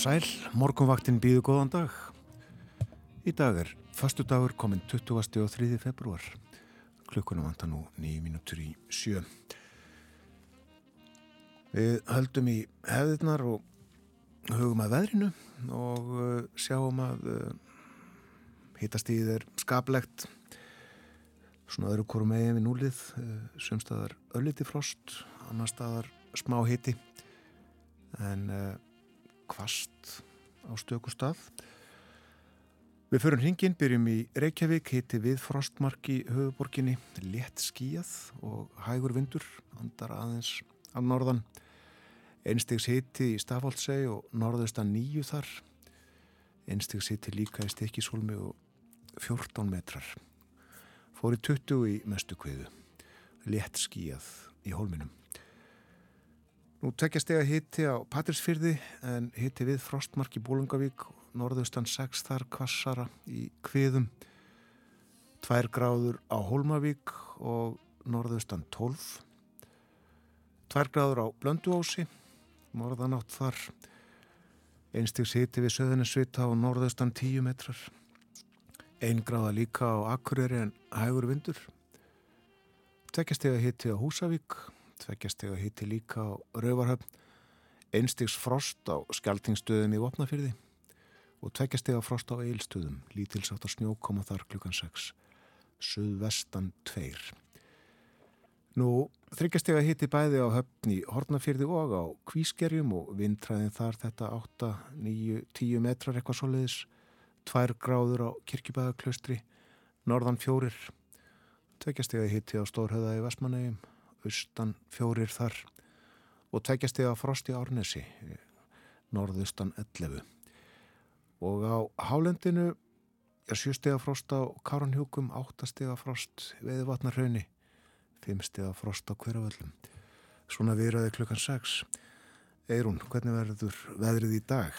sæl, morgunvaktin býðu góðan dag. Í dag er fastu dagur komin 20. og 3. februar. Klukkunum vantar nú nýjum mínútur í sjö. Við höldum í hefðirnar og hugum að veðrinu og uh, sjáum að uh, hitastíð er skaplegt. Svona öðru korum megin við núlið, uh, sumstaðar ölliti frost, annar staðar smá hiti en kvast á stöku stað. Við förum hringin, byrjum í Reykjavík, heiti við frostmarki höfuborginni, létt skíjað og hægur vindur, andar aðeins af norðan. Einstegs heiti í Stafáldsei og norðaustan nýju þar. Einstegs heiti líka í Stekisólmi og 14 metrar. Fóri 20 í mestu kviðu, létt skíjað í hólminum. Nú tekja steg að hitti á Patrísfyrði en hitti við Frostmark í Bólungavík, norðaustan 6 þar kvassara í Kviðum, 2 gráður á Hólmavík og norðaustan 12, 2 gráður á Blönduósi, morðanátt þar, einstigs hitti við Söðunisvita og norðaustan 10 metrar, 1 gráða líka á Akureyri en hægur vindur, tekja steg að hitti á Húsavík, tveggjastega hitti líka á Rauvarhöfn, einstigs frost á skjaltingstöðum í Vopnafyrði og tveggjastega frost á Eilstöðum, lítilsátt á snjó koma þar klukkan 6, suðvestan 2. Nú, þryggjastega hitti bæði á höfn í Hortnafyrði og á Kvískerjum og vindræðin þar þetta 8, 9, 10 metrar eitthvað soliðis, 2 gráður á Kirkjubæðaklaustri, norðan fjórir, tveggjastega hitti á Stórhauða í Vestmannegjum, austan fjórir þar og tveggjast eða frost í Árnesi norðustan 11 og á Hálendinu sjústega frost á Karanhjúkum, áttastega frost veði vatnarhaunni, fimmstega frost á hverjavöllum svona viðraði klukkan 6 Eirún, hvernig verður veðrið í dag?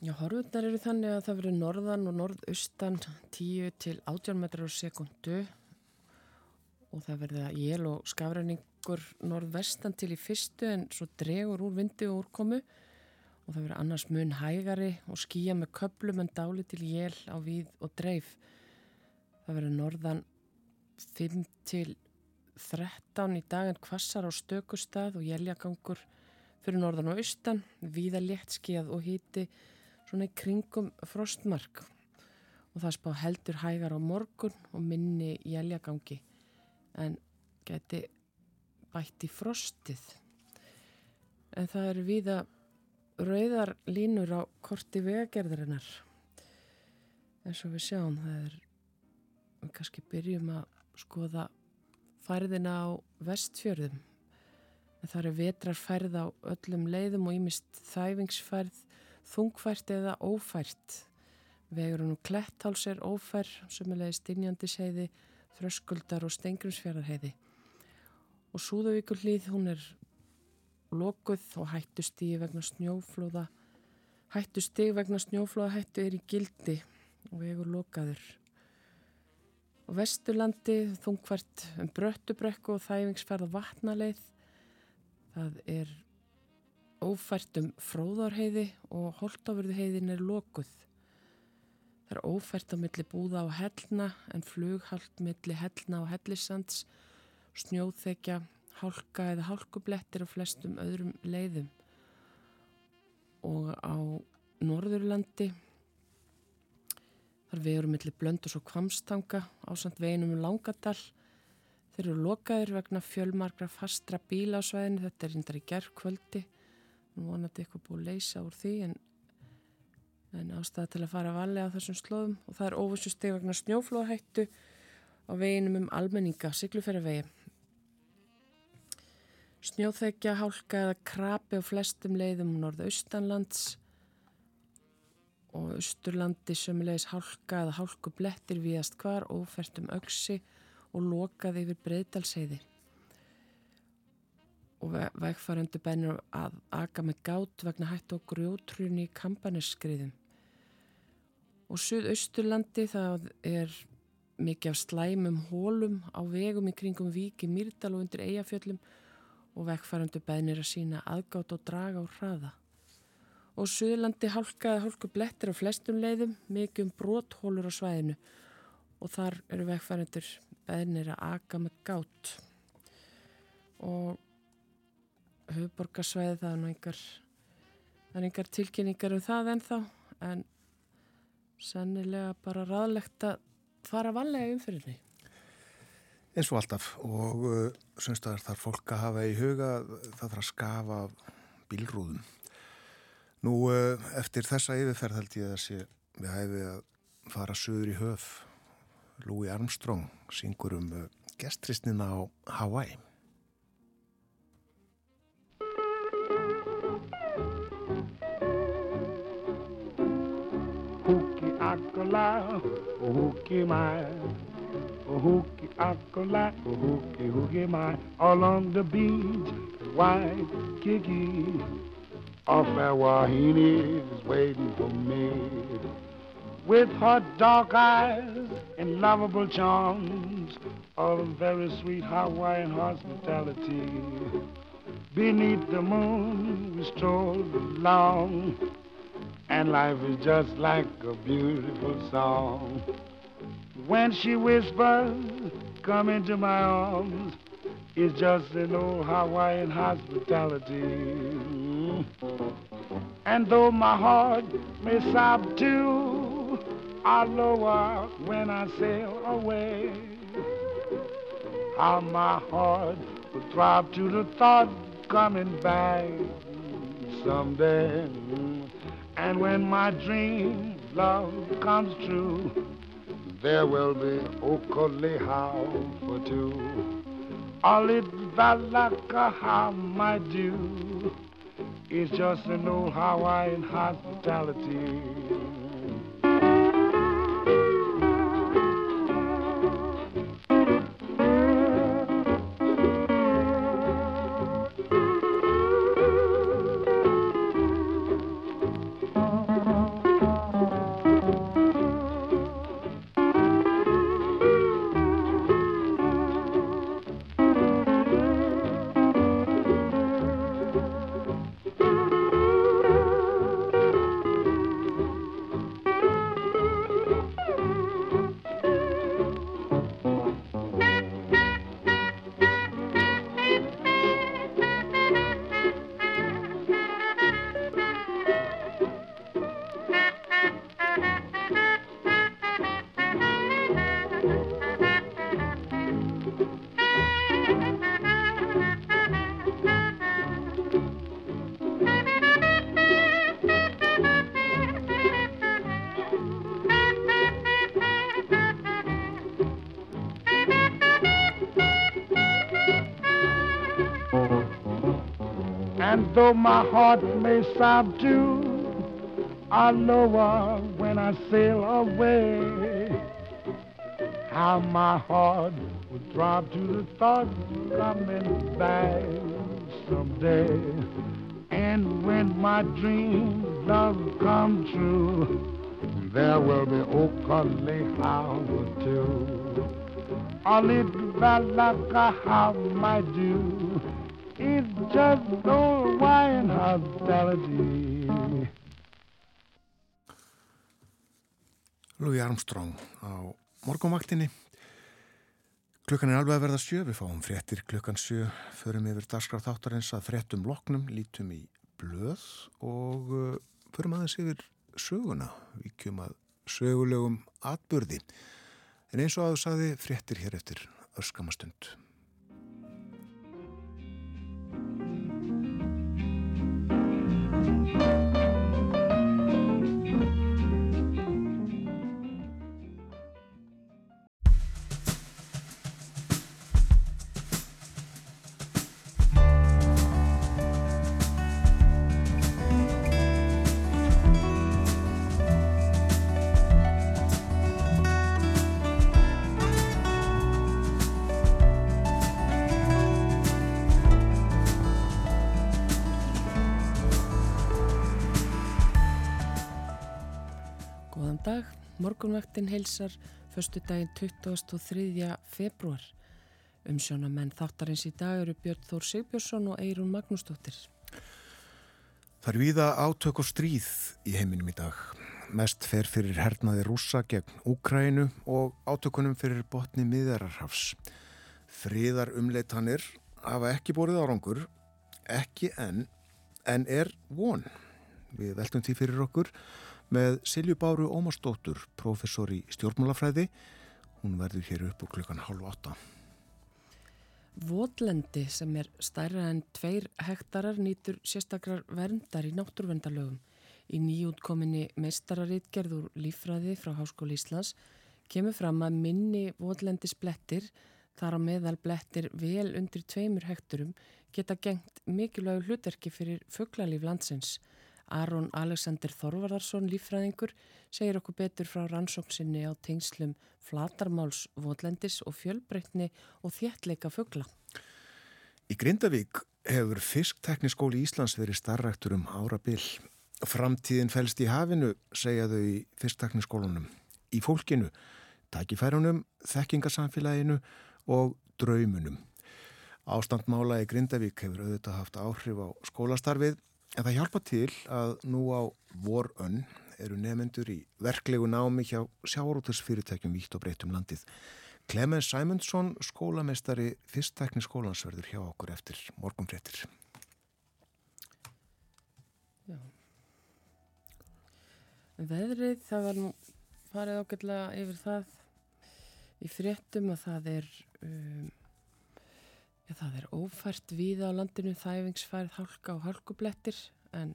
Já, horfundar eru þannig að það verður norðan og norðaustan 10 til 18 metrar á sekundu og það verður jél og skafræning liggur norðvestan til í fyrstu en svo dregur úr vindi og úrkomu. Og það verður annars mun hægari og skýja með köplum en dáli til jél á víð og dreif. Það verður norðan 5 til 13 í dag en kvassar á stökustad og jæljagangur fyrir norðan og austan, víða léttskíjað og híti svona í kringum frostmark. Og það spá heldur hægar á morgun og minni jæljagangi en geti bætt í frostið. En það eru viða rauðar línur á korti vegagerðarinnar. Eins og við sjáum það er við kannski byrjum að skoða færðina á vestfjörðum. En það eru vetrarfærð á öllum leiðum og ímist þæfingsfærð þungfært eða ófært. Vegurinn og klettháls er ófær sem er leiðist innjandisheiði þröskuldar og stengrumsfjörðarheiði og Súðavíkur hlýð hún er lokuð og hættustígi vegna snjóflóða. Hættustígi vegna snjóflóða hættu er í gildi og vegur lokaður. Og Vesturlandi þungvært um bröttubrekku og þæfingsferð og vatnaleið. Það er ófært um fróðarheiði og holtafurðuheiðin er lokuð. Það er ófært á milli búða á hellna en flughald milli hellna og hellisands snjóþekja, hálka eða hálkublettir á flestum öðrum leiðum. Og á Norðurlandi þar við erum millir blöndus og kvamstanga á samt veginum um Langadal. Þeir eru lokaðir vegna fjölmarkra fastra svæðinu. Þetta er hindar í gerðkvöldi nú vonandi eitthvað búið að leysa úr því en, en ástæða til að fara að valja á þessum slóðum. Og það er óvissusteg vegna snjóflóðhættu á veginum um almenninga, Siglufjörðavegi Snjóþekja, hálka eða krapi á flestum leiðum norðaustanlands og austurlandi sömulegis hálka eða hálku blettir viðast hvar, um öksi og lokaði yfir breyðdalseiði. Og vegfærandu bænir að aga með gát vegna hætt og grjótrunni í kampanesskriðum. Og suðausturlandi það er mikið af slæmum hólum á vegum í kringum Víki, Myrdal og undir Eyjafjöllum og vegfærandu bænir að sína aðgátt og draga á hraða. Og Suðurlandi hálkaði hálku blettir á flestum leiðum, mikið um bróthólur á svæðinu. Og þar eru vegfærandur beðnir að aga með gát. Og höfuborgarsvæði það er nú einhver, er einhver tilkynningar um það ennþá en sennilega bara ráðlegt að fara vanlega umfyrirni. Eins og alltaf og uh, semst að það er fólk að hafa í huga það þarf að skafa bílrúðum Nú, eh, eftir þessa yfirferð held ég að sé við hæfið að fara söður í höf. Louis Armstrong syngur um eh, gestristnina á Hawaii. Hookie Akola, hookie my, hookie Akola, hookie hookie my, along the beach, white kiki. Off at Wahine is waiting for me. With her dark eyes and lovable charms, all of very sweet Hawaiian hospitality. Beneath the moon we stroll along, and life is just like a beautiful song. When she whispers, come into my arms, it's just an old Hawaiian hospitality. And though my heart may sob too, I'll lower when I sail away. How my heart will throb to the thought coming back someday. And when my dream love comes true, there will be oh, Okaleha for two. It valaka how my do. It's just an old Hawaiian hospitality. Though my heart may sob too, I lower when I sail away. How my heart will throb to the thought coming back someday. And when my dream does come true, there will be Okale Howard too. Little balaka how my do. It's just old wine hospitality. Louis Armstrong á morgumvaktinni. Klukkan er alveg að verða sjö, við fáum fréttir klukkan sjö, förum yfir dagskraf þáttarins að fréttum loknum, lítum í blöð og uh, förum aðeins yfir söguna, við kjum að sögulegum atbyrði. En eins og aðu saði fréttir hér eftir öskamastund. Música Morgunvaktin heilsar förstu daginn 23. februar. Umsjónamenn þáttarins í dag eru Björn Þór Sigbjörnsson og Eirún Magnúsdóttir. Það er viða átök og stríð í heiminum í dag. Mest fer fyrir hernaði rúsa gegn Úkrænu og átökunum fyrir botni miðararhafs. Fríðar umleitanir hafa ekki borðið árangur, ekki enn, en er von. Við veltum því fyrir okkur með Silju Báru Ómarsdóttur, professor í stjórnmálafræði. Hún verður hér upp úr klukkan halv åtta. Votlendi sem er stærra en tveir hektarar nýtur sérstakrar verndar í náttúruvendalögum. Í nýjútkominni meistararítgerður lífræði frá Háskóli Íslands kemur fram að minni votlendi splettir, þar á meðal blettir vel undir tveimur hekturum, geta gengt mikilvægu hlutverki fyrir fugglalíf landsins. Aron Alexander Þorvardarsson, lífræðingur, segir okkur betur frá rannsóksinni á tengslum flatarmáls, votlendis og fjölbreytni og þéttleika fuggla. Í Grindavík hefur Fisktekniskóli Íslands verið starræktur um ára byll. Framtíðin fælst í hafinu, segja þau í Fisktekniskólunum. Í fólkinu, takifærunum, þekkingarsamfélaginu og draumunum. Ástandmála í Grindavík hefur auðvitað haft áhrif á skólastarfið En það hjálpa til að nú á vorönn eru nefnendur í verklegu námi hjá sjárótusfyrirtækjum vítt og breytum landið. Clemens Simonsson, skólamestari fyrstekni skólansverður hjá okkur eftir morgunfréttir. Já. Veðrið, það var nú farið ágætlega yfir það í fréttum að það er... Um, Já, það er ófært víða á landinu þæfingsfærið hálka og hálkublettir en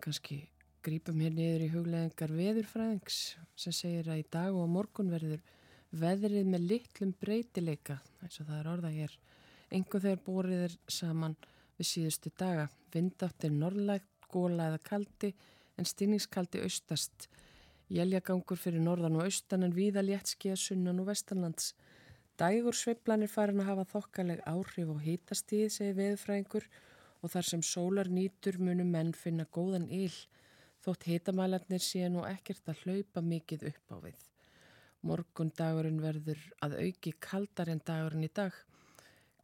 kannski grípum hér niður í hugleðingar veðurfræðings sem segir að í dag og morgun verður veðrið með litlum breytileika eins og það er orða hér engu þegar bórið er saman við síðustu daga. Vindáttir norrlægt, góla eða kaldi en stinningskaldi austast. Jæljagangur fyrir norðan og austan en víða léttski að sunnan og vestanlands Dægur sveiflanir farin að hafa þokkaleg áhrif og hýtastíð, segi veðfræðingur og þar sem sólar nýtur munum menn finna góðan íl þótt hýtamælarnir sé nú ekkert að hlaupa mikið upp á við. Morgun dagurinn verður að auki kaldar en dagurinn í dag.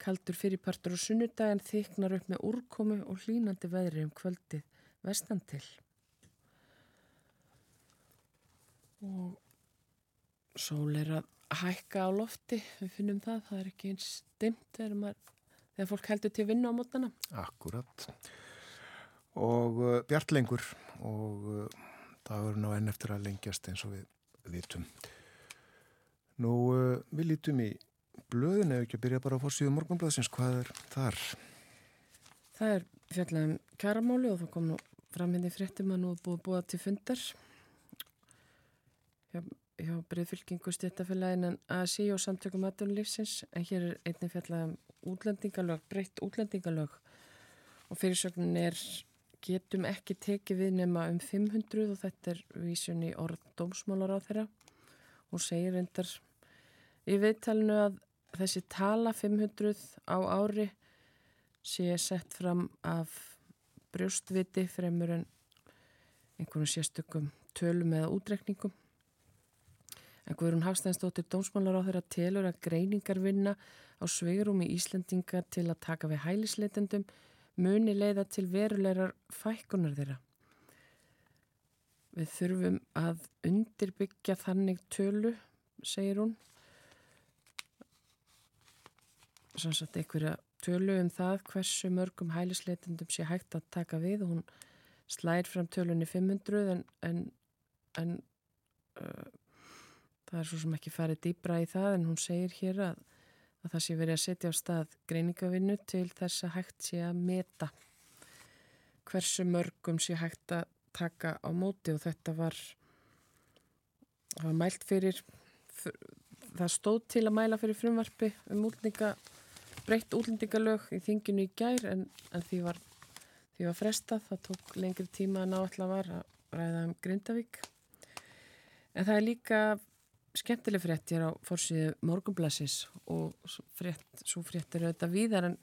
Kaldur fyrirpartur og sunnudag en þyknar upp með úrkomu og hlínandi veðri um kvöldið vestan til. Og sól er að hækka á lofti, við finnum það, það er ekki eins dimt þegar, þegar fólk heldur til vinnu á mótana. Akkurat. Og uh, bjartlengur og uh, dagurinn á enn eftir að lengjast eins og við vitum. Nú, uh, við lítum í blöðin eða ekki að byrja bara að fór síðan morgunblöðsins, hvað er þar? Það er fjallegum kæramáli og það kom nú fram hindi hérna fréttum að nú búið búið til fundar. Já, hjá breyðfylkingu stjættafélagin en ASI og samtökum aðdunlífsins en hér er einnig fjallað um útlendingalög, breytt útlendingalög. Og fyrirsögnin er getum ekki tekið við nema um 500 og þetta er vísun í orð dómsmálar á þeirra og segir endar í viðtalinu að þessi tala 500 á ári sé sett fram af brjóstviti fremur en einhvern sérstökum tölum eða útrekningum En Guðrún Hafstænsdóttir dómsmálar á þeirra telur að greiningar vinna á sveirum í Íslandinga til að taka við hælisleitendum muni leiða til verulegar fækkunar þeirra. Við þurfum að undirbyggja þannig tölu, segir hún. Sannsagt einhverja tölu um það hversu mörgum hælisleitendum sé hægt að taka við og hún slæðir fram tölunni 500 en, en, en uh, Það er svo sem ekki farið dýbra í það en hún segir hér að, að það sé verið að setja á stað greiningavinnu til þess að hægt sé að meta hversu mörgum sé hægt að taka á móti og þetta var, var mælt fyrir, það stóð til að mæla fyrir frumvarfi um útlendinga, breytt útlendingalög í þinginu í gær en, en því, var, því var frestað, það tók lengri tíma en áallega var að ræða um Grindavík. En það er líka skemmtileg frétt hér á fórsíðu morgunblassis og frétt, svo frétt er auðvitað víðar en,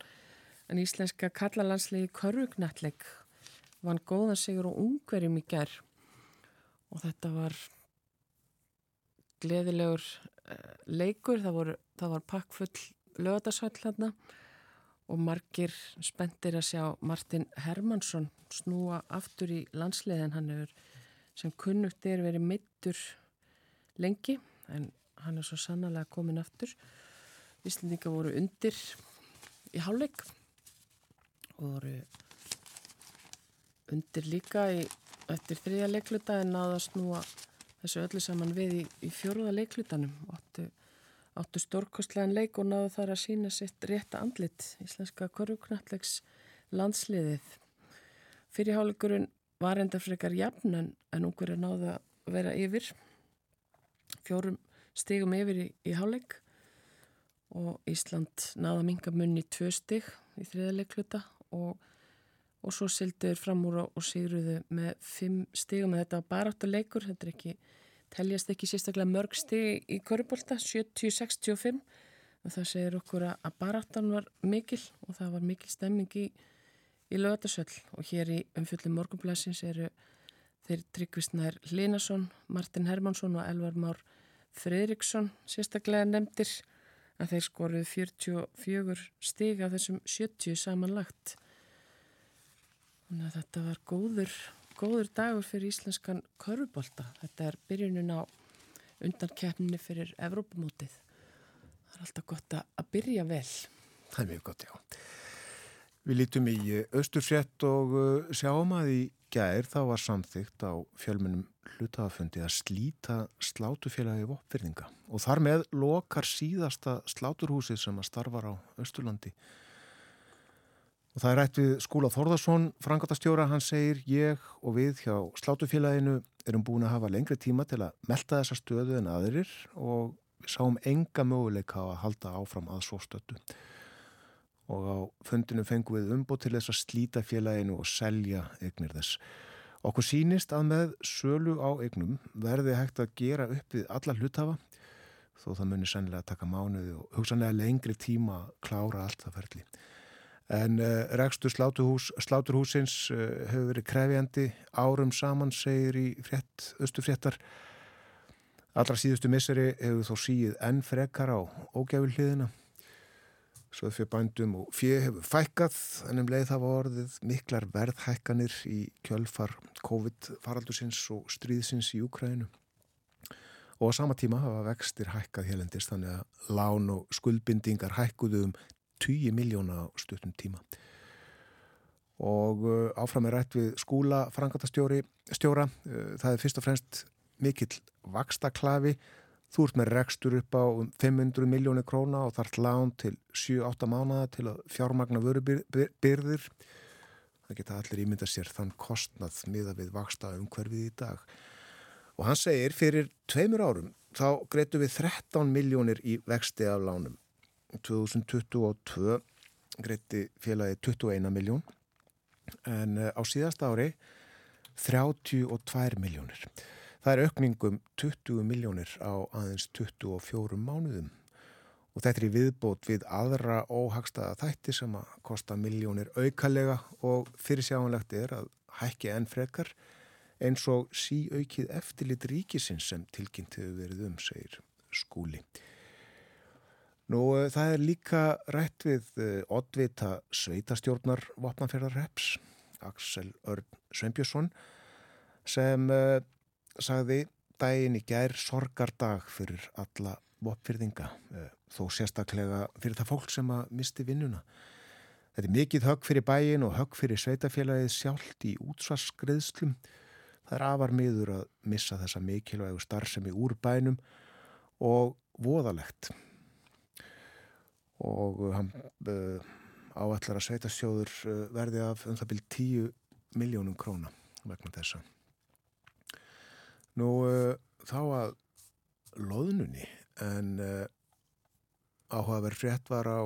en íslenska kallalandslegi Körvugnatleik vann góðan sigur og ungverjum í gerð og þetta var gleðilegur uh, leikur, það, voru, það var pakkfull lögadagsvæll hérna og margir spendir að sjá Martin Hermansson snúa aftur í landsliðin hann hefur sem kunnugt er verið mittur lengi en hann er svo sannlega komin aftur. Íslandinga voru undir í hálfleik. Og voru undir líka í, eftir þriðja leikluta en náða að snúa þessu öllu saman við í, í fjóruða leiklutanum. Áttu, áttu stórkostlegan leik og náðu þar að sína sitt rétta andlit. Íslenska korfknallegs landsliðið. Fyrirháleikurinn var enda frekar jafn en, en ungur er náða að vera yfir fjórum stigum yfir í, í háleik og Ísland náða mingamunni tvö stig í þriða leikluta og og svo sildur fram úr og sigruðu með fimm stigum. Þetta var bara áttu leikur, þetta er ekki teljast ekki sérstaklega mörg stig í Körubólta, 70-65 og það segir okkur að baráttan var mikil og það var mikil stemming í, í lögatasöll og hér í umfjöldum morgunblæsins eru þeir Tryggvistnær Linason, Martin Hermansson og Elvar Már Fredriksson sérstaklega nefndir að þeir skoruðu 44 stig af þessum 70 samanlagt Þannig að þetta var góður, góður dagur fyrir íslenskan körubólta. Þetta er byrjunin á undankeppninni fyrir Evrópamótið. Það er alltaf gott að byrja vel. Það er mjög gott, já. Við lítum í Östurfjett og uh, sjáum að í gær þá var samþygt á fjölmunum hlutafafundi að slíta slátufélagi voppfyrninga og þar með lokar síðasta sláturhúsið sem að starfar á Östurlandi Og það er rætt við Skúla Þórðarsson, frangatastjóra, hann segir ég og við hjá Slátufélaginu erum búin að hafa lengri tíma til að melda þessa stöðu en aðrir og við sáum enga möguleika að halda áfram að svo stötu. Og á fundinu fengum við umbútt til þess að slíta félaginu og selja eignir þess. Okkur sínist að með sölu á eignum verði hægt að gera upp við alla hlutafa þó það munir sennilega að taka mánuði og hugsanlega lengri tíma að klára allt það ferli. En uh, rekstur sláturhús, sláturhúsins uh, hefur verið krefjandi árum saman, segir í frétt, östufréttar. Allra síðustu misseri hefur þó síið enn frekar á ógæfilliðina. Svo fyrir bændum og fyrir hefur fækkað, en um leið hafa orðið miklar verðhækkanir í kjölfar COVID-faraldusins og stríðsins í Úkrænu. Og á sama tíma hafa vextir hækkað helendist, þannig að lán og skuldbindingar hækkuðu um 20 miljóna stuttum tíma. Og uh, áfram er rætt við skúla frangatastjóra uh, það er fyrst og fremst mikill vakstaklafi þú ert með rekstur upp á 500 miljónir króna og þart lán til 7-8 mánada til að fjármagna vörubyrðir. Það geta allir ímynda sér þann kostnað miða við vaksta umhverfið í dag. Og hann segir fyrir tveimur árum þá greitu við 13 miljónir í vexti af lánum. 2022 greitti félagi 21 miljón en eh, á síðasta ári 32 miljónir. Það er aukningum 20 miljónir á aðeins 24 mánuðum og þetta er í viðbót við aðra óhagstaða þætti sem að kosta miljónir aukalega og fyrirsjáanlegt er að hækki enn frekar eins og sí aukið eftirlit ríkisins sem tilkynnt hefur verið um, segir skúli. Nú eh, það er líka rætt við eh, oddvita sveitastjórnar Vapnafjörðarreps, Axel Örn Sveinbjörnsson, sem uh, sagði daginn í gær sorgardag fyrir alla vopfyrðinga, uh, þó sérstaklega fyrir það fólk sem að misti vinnuna. Þetta er mikið högg fyrir bæin og högg fyrir sveitafélagið sjálft í útsvarskreðslum. Það er afar miður að missa þessa mikilvægu starfsemi úr bænum og voðalegt og hann uh, áallar að sveitastjóður uh, verði af um það byrj 10 miljónum króna vegna þessa. Nú uh, þá að loðnunni en áhugaverð frétt var á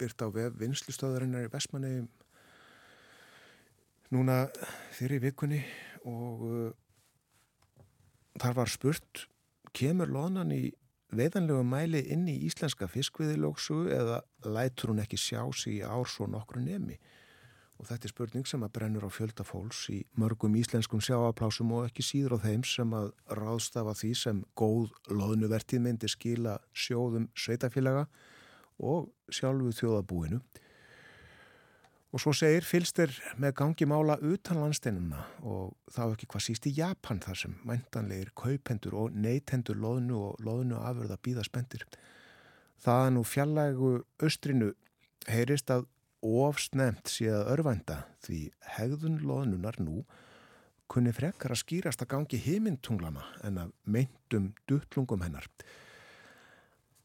byrt á vef vinslustöðarinnar í Vestmanni núna fyrir vikunni og þar var spurt kemur loðnan í veidanlegu mæli inn í íslenska fiskviðilóksu eða lætur hún ekki sjá sig í ár svo nokkru nemi? og þetta er spurning sem að brennur á fjöldafóls í mörgum íslenskum sjáaplásum og ekki síður á þeim sem að ráðstafa því sem góð loðnuvertið myndi skila sjóðum sveitafélaga og sjálfu þjóðabúinu. Og svo segir fylst er með gangi mála utan landsteinuna og þá ekki hvað síst í Japan þar sem mæntanlegir kaupendur og neytendur loðnu og loðnu afurða býða spendir. Það nú fjallægu austrinu heyrist að ofsnemt sé að örvænda því hegðun loðnunar nú kunni frekar að skýrast að gangi heimintunglana en að meintum duttlungum hennar.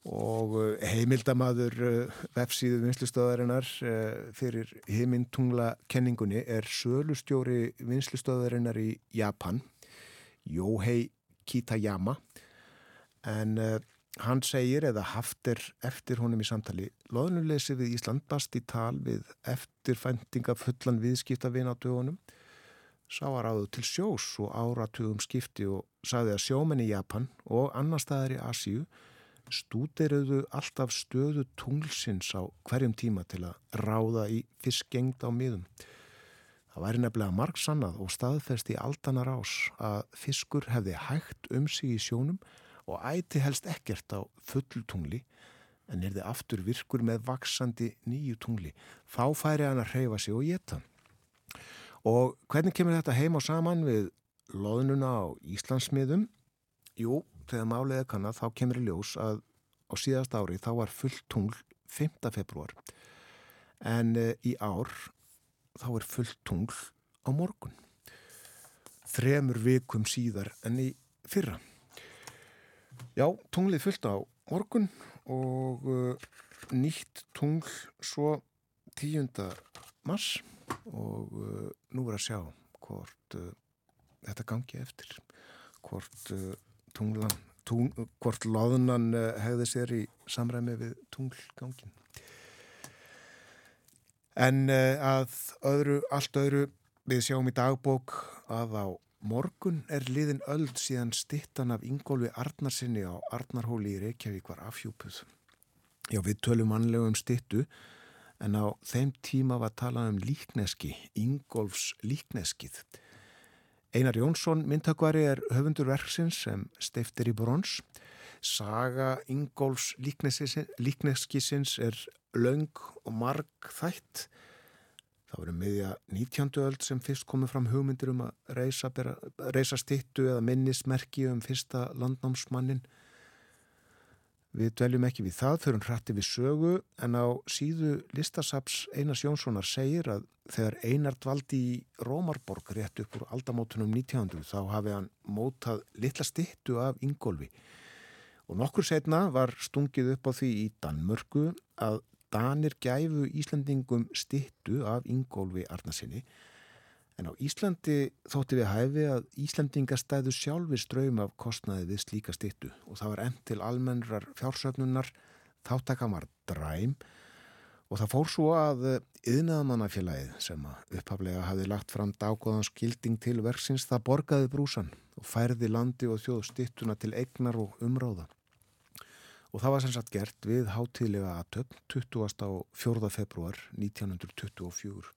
Og eh, heimildamaður eh, vefsíðu vinslustöðarinnar eh, fyrir heimintungla kenningunni er sölustjóri vinslustöðarinnar í Japan, Yohei Kitayama, en Hann segir eða haftir eftir honum í samtali loðnuleysi við Ísland bast í tal við eftirfæntinga fullan viðskiptavin á dögunum sá að ráðu til sjós og áratugum skipti og saði að sjómenn í Japan og annar staðar í Asíu stúdeiruðu alltaf stöðu tunglsins á hverjum tíma til að ráða í fiskengd á miðum. Það væri nefnilega marg sannað og staðfest í aldanar ás að fiskur hefði hægt um sig í sjónum og æti helst ekkert á fullu tungli en er þið aftur virkur með vaksandi nýju tungli. Þá færi hann að hreyfa sig og geta. Og hvernig kemur þetta heim og saman við loðnuna á Íslandsmiðum? Jú, þegar málega kannar þá kemur í ljós að á síðast ári þá var fullt tungl 5. februar en e, í ár þá er fullt tungl á morgun. Þremur vikum síðar en í fyrra. Já, tunglið fullt á morgun og uh, nýtt tungl svo 10. mars og uh, nú er að sjá hvort uh, þetta gangi eftir hvort uh, tunglan tung, hvort loðunan uh, hegði sér í samræmi við tunglgangin en uh, að öðru, allt öðru við sjáum í dagbók að á Morgun er liðin öll síðan stittan af Ingólfi Arnarsinni á Arnarhóli í Reykjavík var afhjúpuð. Já, við tölum mannlegum stittu en á þeim tíma var talað um líkneski, Ingólfs líkneskið. Einar Jónsson myndtökvari er höfundur verksins sem steiftir í brons. Saga Ingólfs líkneskisins er laung og marg þætt Það voru miðja 19. öld sem fyrst komið fram hugmyndir um að reysa, reysa stittu eða minnismerki um fyrsta landnámsmannin. Við dveljum ekki við það, fyrir hrætti við sögu, en á síðu listasaps Einars Jónssonar segir að þegar Einar dvaldi í Rómarborg rétt upp úr aldamótunum 1900 þá hafi hann mótað litla stittu af Ingólfi. Og nokkur setna var stungið upp á því í Danmörku að Danir gæfu Íslandingum stittu af Ingólfi Arnarsinni en á Íslandi þótti við hæfi að Íslandingastæðu sjálfi ströym af kostnaði við slíka stittu og það var enn til almennrar fjársöfnunar þáttakam var dræm og það fór svo að yðnaðamannafélagið sem upphaflega hafi lagt fram dágóðan skilding til verksins það borgaði brúsan og færði landi og þjóð stittuna til egnar og umráða og það var sem sagt gert við hátíðlega aðtöfn 20. og 4. februar 1924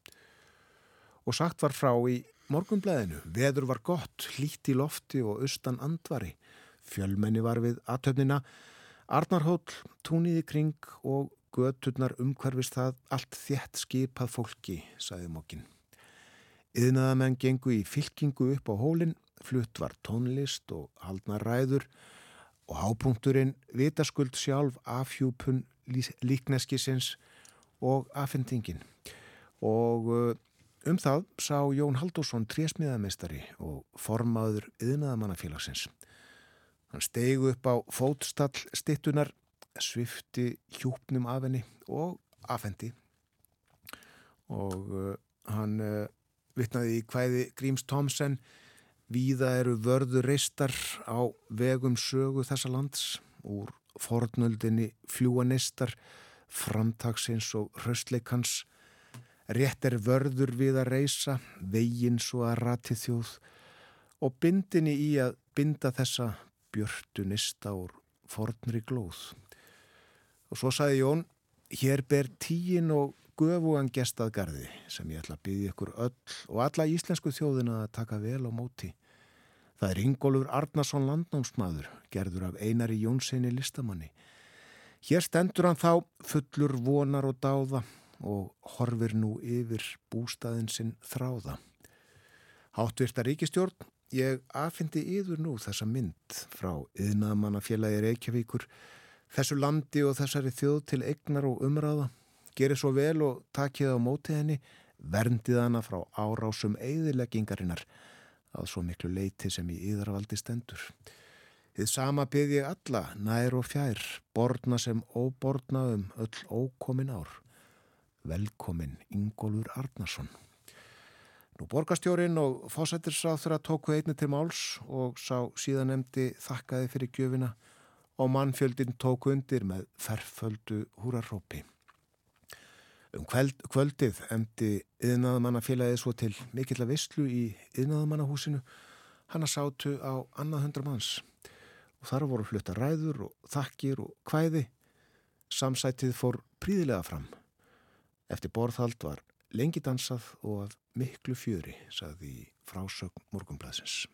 og sagt var frá í morgunblæðinu veður var gott, hlíti lofti og austan andvari fjölmenni var við aðtöfnina Arnarhóll, túniði kring og göturnar umhverfist það allt þjætt skipað fólki, sagði mokkin. Yðnaðamenn gengu í fylkingu upp á hólinn, flutt var tónlist og haldna ræður og hápunkturinn vitaskuld sjálf afhjúpun líkneskisins og afhendingin og uh, um það sá Jón Haldússon trésmiðameistari og formaður yðnaðamannafélagsins. Hann stegu upp á fótstall stittunar, svifti hjúpnum af henni og afhendi og uh, hann uh, vittnaði í hvæði Gríms Tomsen Víða eru vörðu reistar á vegum sögu þessa lands úr fornöldinni fljúanistar, framtagsins og hraustleikans. Rétt er vörður við að reisa, veginn svo að rati þjóð og bindinni í að binda þessa björtu nista úr fornri glóð. Og svo saði Jón, hér ber tíin og göfugan gestað gardi sem ég ætla að byggja ykkur öll og alla íslensku þjóðina að taka vel á móti. Það er Ingólfur Arnarsson landnámsmaður, gerður af einari Jónssoni listamanni. Hér stendur hann þá fullur vonar og dáða og horfir nú yfir bústaðin sinn þráða. Háttvirta ríkistjórn, ég aðfindi yður nú þessa mynd frá yðnaðamannafélagi Reykjavíkur, þessu landi og þessari þjóð til egnar og umræða. Gerir svo vel og takið á mótið henni, verndið hana frá árásum eigðileggingarinnar að svo miklu leiti sem í yðravaldi stendur. Þið sama byrð ég alla, nær og fjær, borna sem óborna um öll ókomin ár. Velkomin Ingólfur Arnarsson. Nú borgastjórin og fósættisráþur að tóku einni til máls og sá síðan nefndi þakkaði fyrir gjöfina og mannfjöldin tóku undir með ferföldu húrarrópi. Um kvöld, kvöldið emdi yðnaðamannafélagið svo til mikill að visslu í yðnaðamannahúsinu. Hanna sátu á annað hundra manns og þar voru flutta ræður og þakkir og kvæði. Samsætið fór príðilega fram. Eftir borðhald var lengi dansað og af miklu fjöri, saði frásögn morgunblæsins.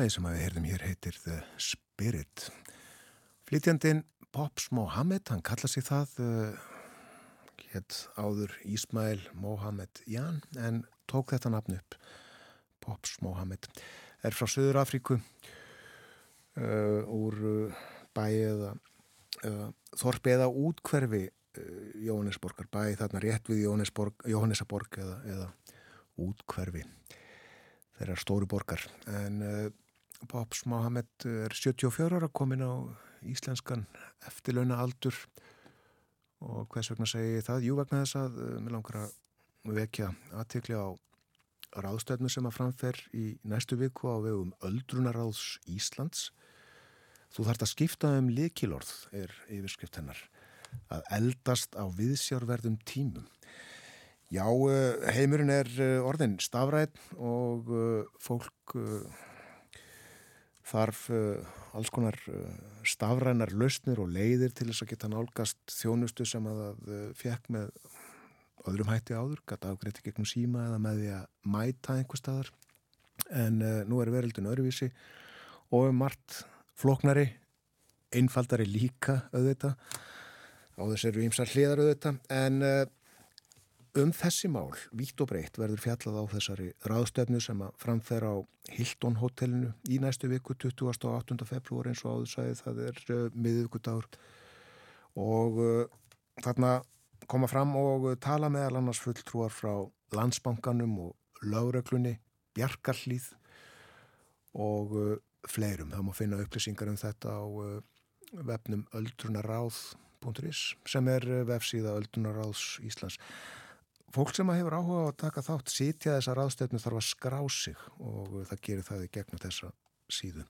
Lagi sem við heyrðum hér heitir The Spirit. Flytjandin Pops Mohamed, hann kalla sig það, uh, hétt áður Ísmail Mohamed Jan, en tók þetta nafn upp. Pops Mohamed er frá Suður Afríku, uh, úr uh, bæi eða þorpi eða útkverfi Jóhannesborgar, bæi þarna rétt við Jóhannesaborg eða, eða útkverfi þeirra stóru borgar en uh, Pops Mohamed er 74 ára komin á íslenskan eftirlauna aldur og hvers vegna segi ég það? Jú vegna þess að uh, mér langar að vekja aðtekli á ráðstöðnu sem að framfer í næstu viku á vegum Öldrunaráðs Íslands. Þú þarfst að skipta um likilorð er yfirskrift hennar að eldast á viðsjárverðum tímum. Já, eh, heimurinn er eh, orðin stafræð og eh, fólk þarf alls konar stafrænar lausnir og leiðir til þess að geta nálgast þjónustu sem að það fekk með öðrum hætti áður, geta afgreyti gegnum síma eða með því að mæta einhver staðar. En nú er verildin öðruvísi og margt floknari, einfaldari líka auðvita á þess eru ímsar hliðar auðvita en Um þessi mál, vítt og breytt, verður fjallað á þessari ráðstöfnu sem að framfæra á Hilton hotellinu í næstu viku 28. februar eins og áðursæði það er uh, miðugudagur og uh, þarna koma fram og tala meðal annars fulltrúar frá landsbankanum og lögreglunni, bjarkarlýð og uh, fleirum. Það má finna upplýsingar um þetta á uh, vefnum öldrunaráð.is sem er uh, vefsíða öldrunaráðs Íslands fólk sem hefur áhuga á að taka þátt sitja þessa ráðstöfnu þarf að skrá sig og það gerir það í gegnum þessa síðu.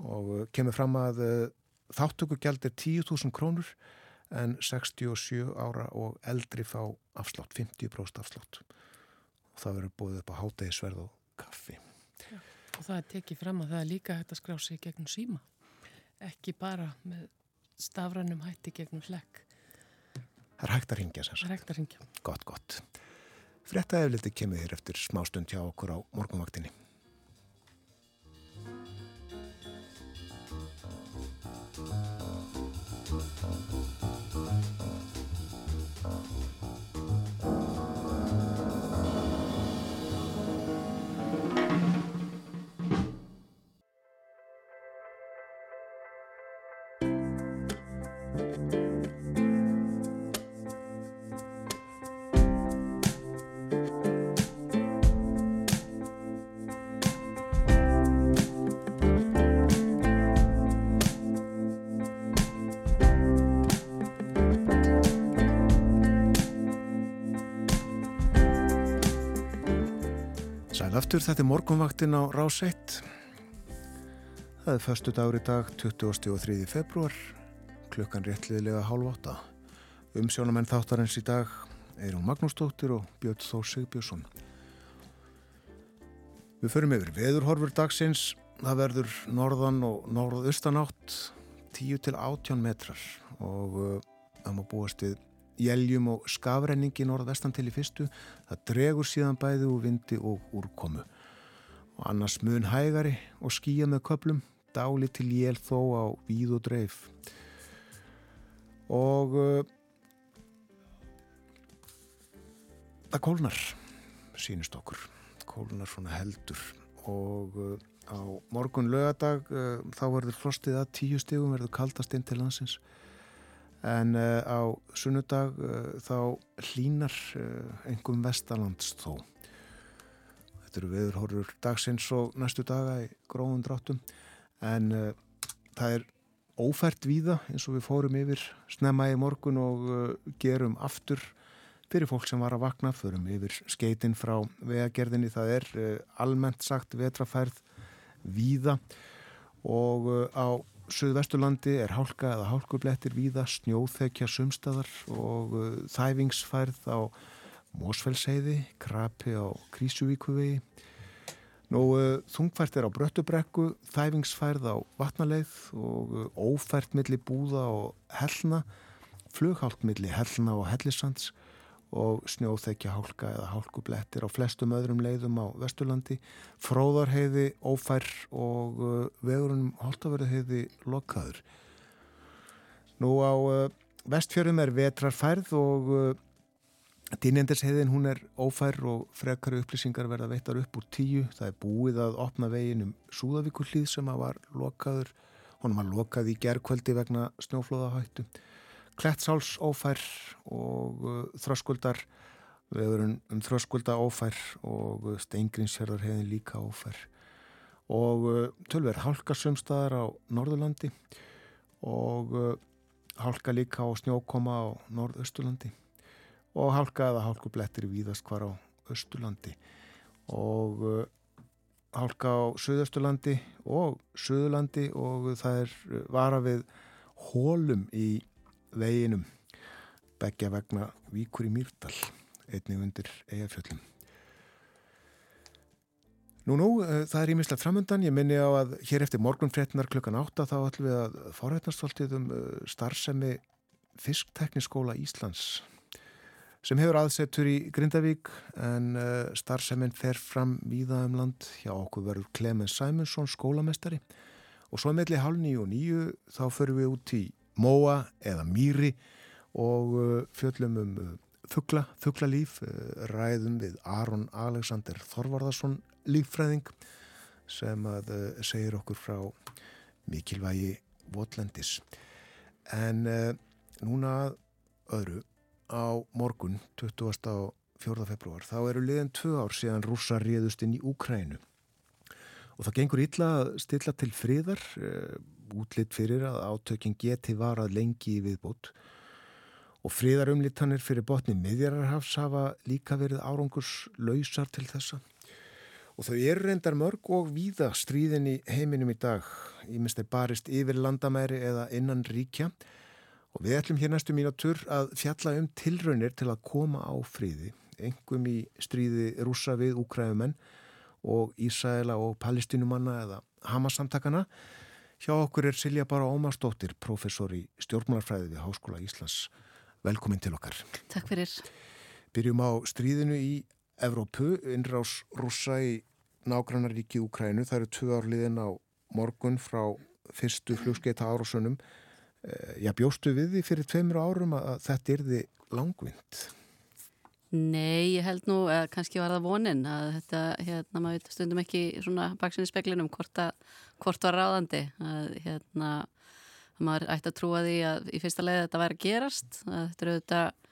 Og kemur fram að eh, þáttökugjald er 10.000 krónur en 67 ára og eldri fá afslátt, 50% afslátt. Og það verður búið upp á hátægisverð og kaffi. Já, og það er tekið fram að það er líka hægt að skrá sig gegnum síma. Ekki bara með stafrannum hætti gegnum hlekk Það er hægt að ringja sér. Það er hægt að ringja. Gott, gott. Frettaefliti kemur þér eftir smástund hjá okkur á morgunvaktinni. Aftur, þetta er morgunvaktin á Rás 1. Það er förstu dagur í dag, 23. februar, klukkan réttliðilega hálf átta. Umsjónamenn þáttarins í dag er hún Magnús Dóttir og Björn Þór Sigbjörnsson. Við förum yfir veðurhorfur dagsins. Það verður norðan og norðaustanátt 10 til 18 metrar og uh, það má búast við jæljum og skafrenningi norðvestan til í fyrstu. Það dregur síðan bæði úr vindi og úrkomu. Og annars mun hægari og skýja með köplum, dáli til jél þó á víð og dreif. Og uh, það kólnar, sínist okkur. Kólnar svona heldur og uh, á morgun lögadag uh, þá verður frostið að tíu stegum verður kaldast inn til landsins en uh, á sunnudag uh, þá hlínar engum vestalands þó. Þetta eru viðurhorfur dagsins og næstu daga í gróðum dráttum. En það er ófært víða eins og við fórum yfir snemma í morgun og gerum aftur fyrir fólk sem var að vakna, förum yfir skeitin frá vegagerðinni, það er almennt sagt vetrafærð víða. Og á Suðvesturlandi er hálka eða hálkublettir víða, snjóþekja sumstaðar og uh, þæfingsfærð á Mósfellsheiði, krapi á Krísuvíkuvegi. Nú uh, þungfært er á Bröttubrekku, þæfingsfærð á Vatnaleið og ófært millir búða og hellna, flughálk millir hellna og hellisands og snjóþekja hálka eða hálkublettir á flestum öðrum leiðum á Vesturlandi, fróðarheiði, ófær og uh, vegurinn Holtavörðuheiði lokkaður. Nú á uh, vestfjörðum er vetrarfærð og uh, Dínendisheiðin hún er ófær og frekari upplýsingar verða veittar upp úr tíu. Það er búið að opna veginn um Súðavíkullíð sem að var lokkaður. Honum var lokkað í gerðkvöldi vegna snjóflóðahættu. Klettsháls ófær og uh, þröskuldar við verum um þröskulda ófær og uh, steingrinsjörðar hefðin líka ófær. Og uh, tölver hálka sömstaðar á Norðurlandi og hálka líka á snjókoma á Norðausturlandi og hálka eða hálkublettir víðast hvar á Östurlandi og hálka á Suðausturlandi og Suðurlandi og það er vara við hólum í veginum. Begja vegna Víkur í Mýrdal einnig undir eigafjöllum Nú nú, uh, það er ímislega framöndan, ég minni á að hér eftir morgunfréttinar klukkan 8 þá ætlum við að forrætnastoltið um uh, starfsemi Fisktekniskóla Íslands sem hefur aðsettur í Grindavík en uh, starfsemin fer fram víða um land. Hjá okkur verður Clemens Simonsson skólamestari. Og svo meðli hálf nýju og nýju þá förum við út í Móa eða Mýri og uh, fjöllum um uh, fuggla, fugglalíf, uh, ræðum við Aron Alexander Þorvarðarsson líffræðing sem að segir okkur frá mikilvægi Votlendis. En núna öðru á morgun, 24. februar, þá eru liðan tvö ár síðan rúsa réðust inn í Úkrænu og það gengur illa stilla til friðar útlitt fyrir að átökin geti varað lengi í viðbót. Og fríðarumlittanir fyrir botni miðjararhafs hafa líka verið árangurs lausar til þessa. Og þau eru reyndar mörg og víða stríðin í heiminum í dag. Í minnst er barist yfir landamæri eða innan ríkja. Og við ætlum hér næstu mínatur að fjalla um tilraunir til að koma á fríði engum í stríði rúsa við úkræðumenn og Ísæla og palestinumanna eða Hamas-samtakana Hjá okkur er Silja Bara Ómarsdóttir, professor í stjórnmálafræði við Háskóla Íslands. Velkomin til okkar. Takk fyrir. Byrjum á stríðinu í Evrópu, innrás rúsa í nágrannaríki Úkrænu. Það eru tvö árliðin á morgun frá fyrstu flugskeita árásunum. Eh, Já, bjóstu við því fyrir tveimur árum að þetta er því langvind? Nei, ég held nú að kannski var það vonin að þetta, hérna, maður stundum ekki svona baksinni speklinum hvort, að, hvort var ráðandi að hérna, maður ætti að trúa því að í fyrsta leið þetta væri að gerast að þetta eru auðvitað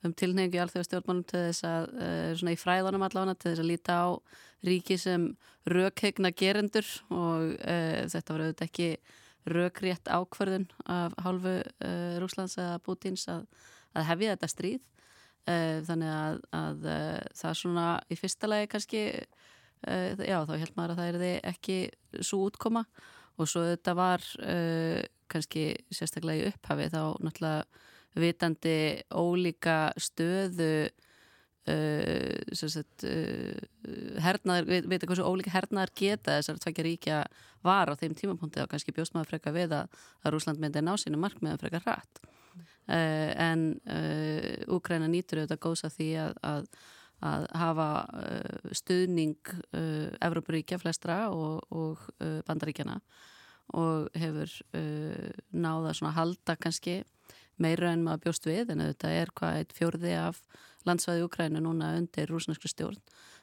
um tilnefningu í allþjóða stjórnmálum til þess að uh, svona í fræðanum allavega til þess að líta á ríki sem rökhegna gerendur og uh, þetta var auðvitað ekki rökrétt ákverðun af hálfu uh, Rúslands eða Pútins að, að hefja þetta stríð. Eh, þannig að, að eh, það er svona í fyrsta lagi kannski eh, já þá held maður að það er ekki svo útkoma. Og svo þetta var kannski sérstaklega í upphafi þá náttúrulega vitandi ólíka stöðu sagt, hernaðar, við veitum hversu ólíka hernaðar geta þessar tvekja ríkja var á þeim tímapunkti og kannski bjóst maður freka við að, Rúsland myndi ná sínu markmiðan freka uh, en Úgræna uh, nýtur auðvitað góðs að því að, að að hafa uh, stuðning Evrópuríkja flestra og, og bandaríkjana og hefur náða svona halda kannski meira en maður bjóst við en þetta er hvað eitt fjörði af landsvæði Ukrænu núna undir rúsnarskri stjórn.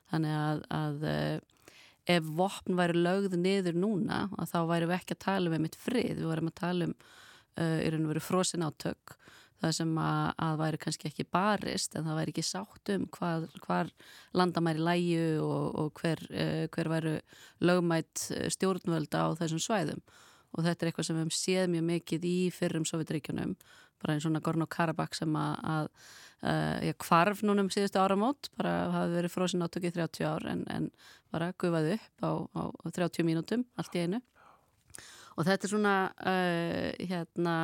Þannig að, að ef vopn væri lögð niður núna þá væri við ekki að tala um einmitt frið, við varum að tala um í raun og veru frosin átök það sem að, að væri kannski ekki barist en það væri ekki sátt um hvað, hvar landamæri læju og, og hver, uh, hver væru lögmætt eh, stjórnvölda á þessum svæðum. Og þetta er eitthvað sem við hefum séð mjög mikið í fyrrum Sovjetríkjunum bara einn svona Gorno-Karabakh sem að, að já, kvarf núnum síðustu áramót bara hafi verið fróðsinn átökið 30 ár en, en bara gufaði upp á, á 30 mínútum allt í einu og þetta er svona uh, hérna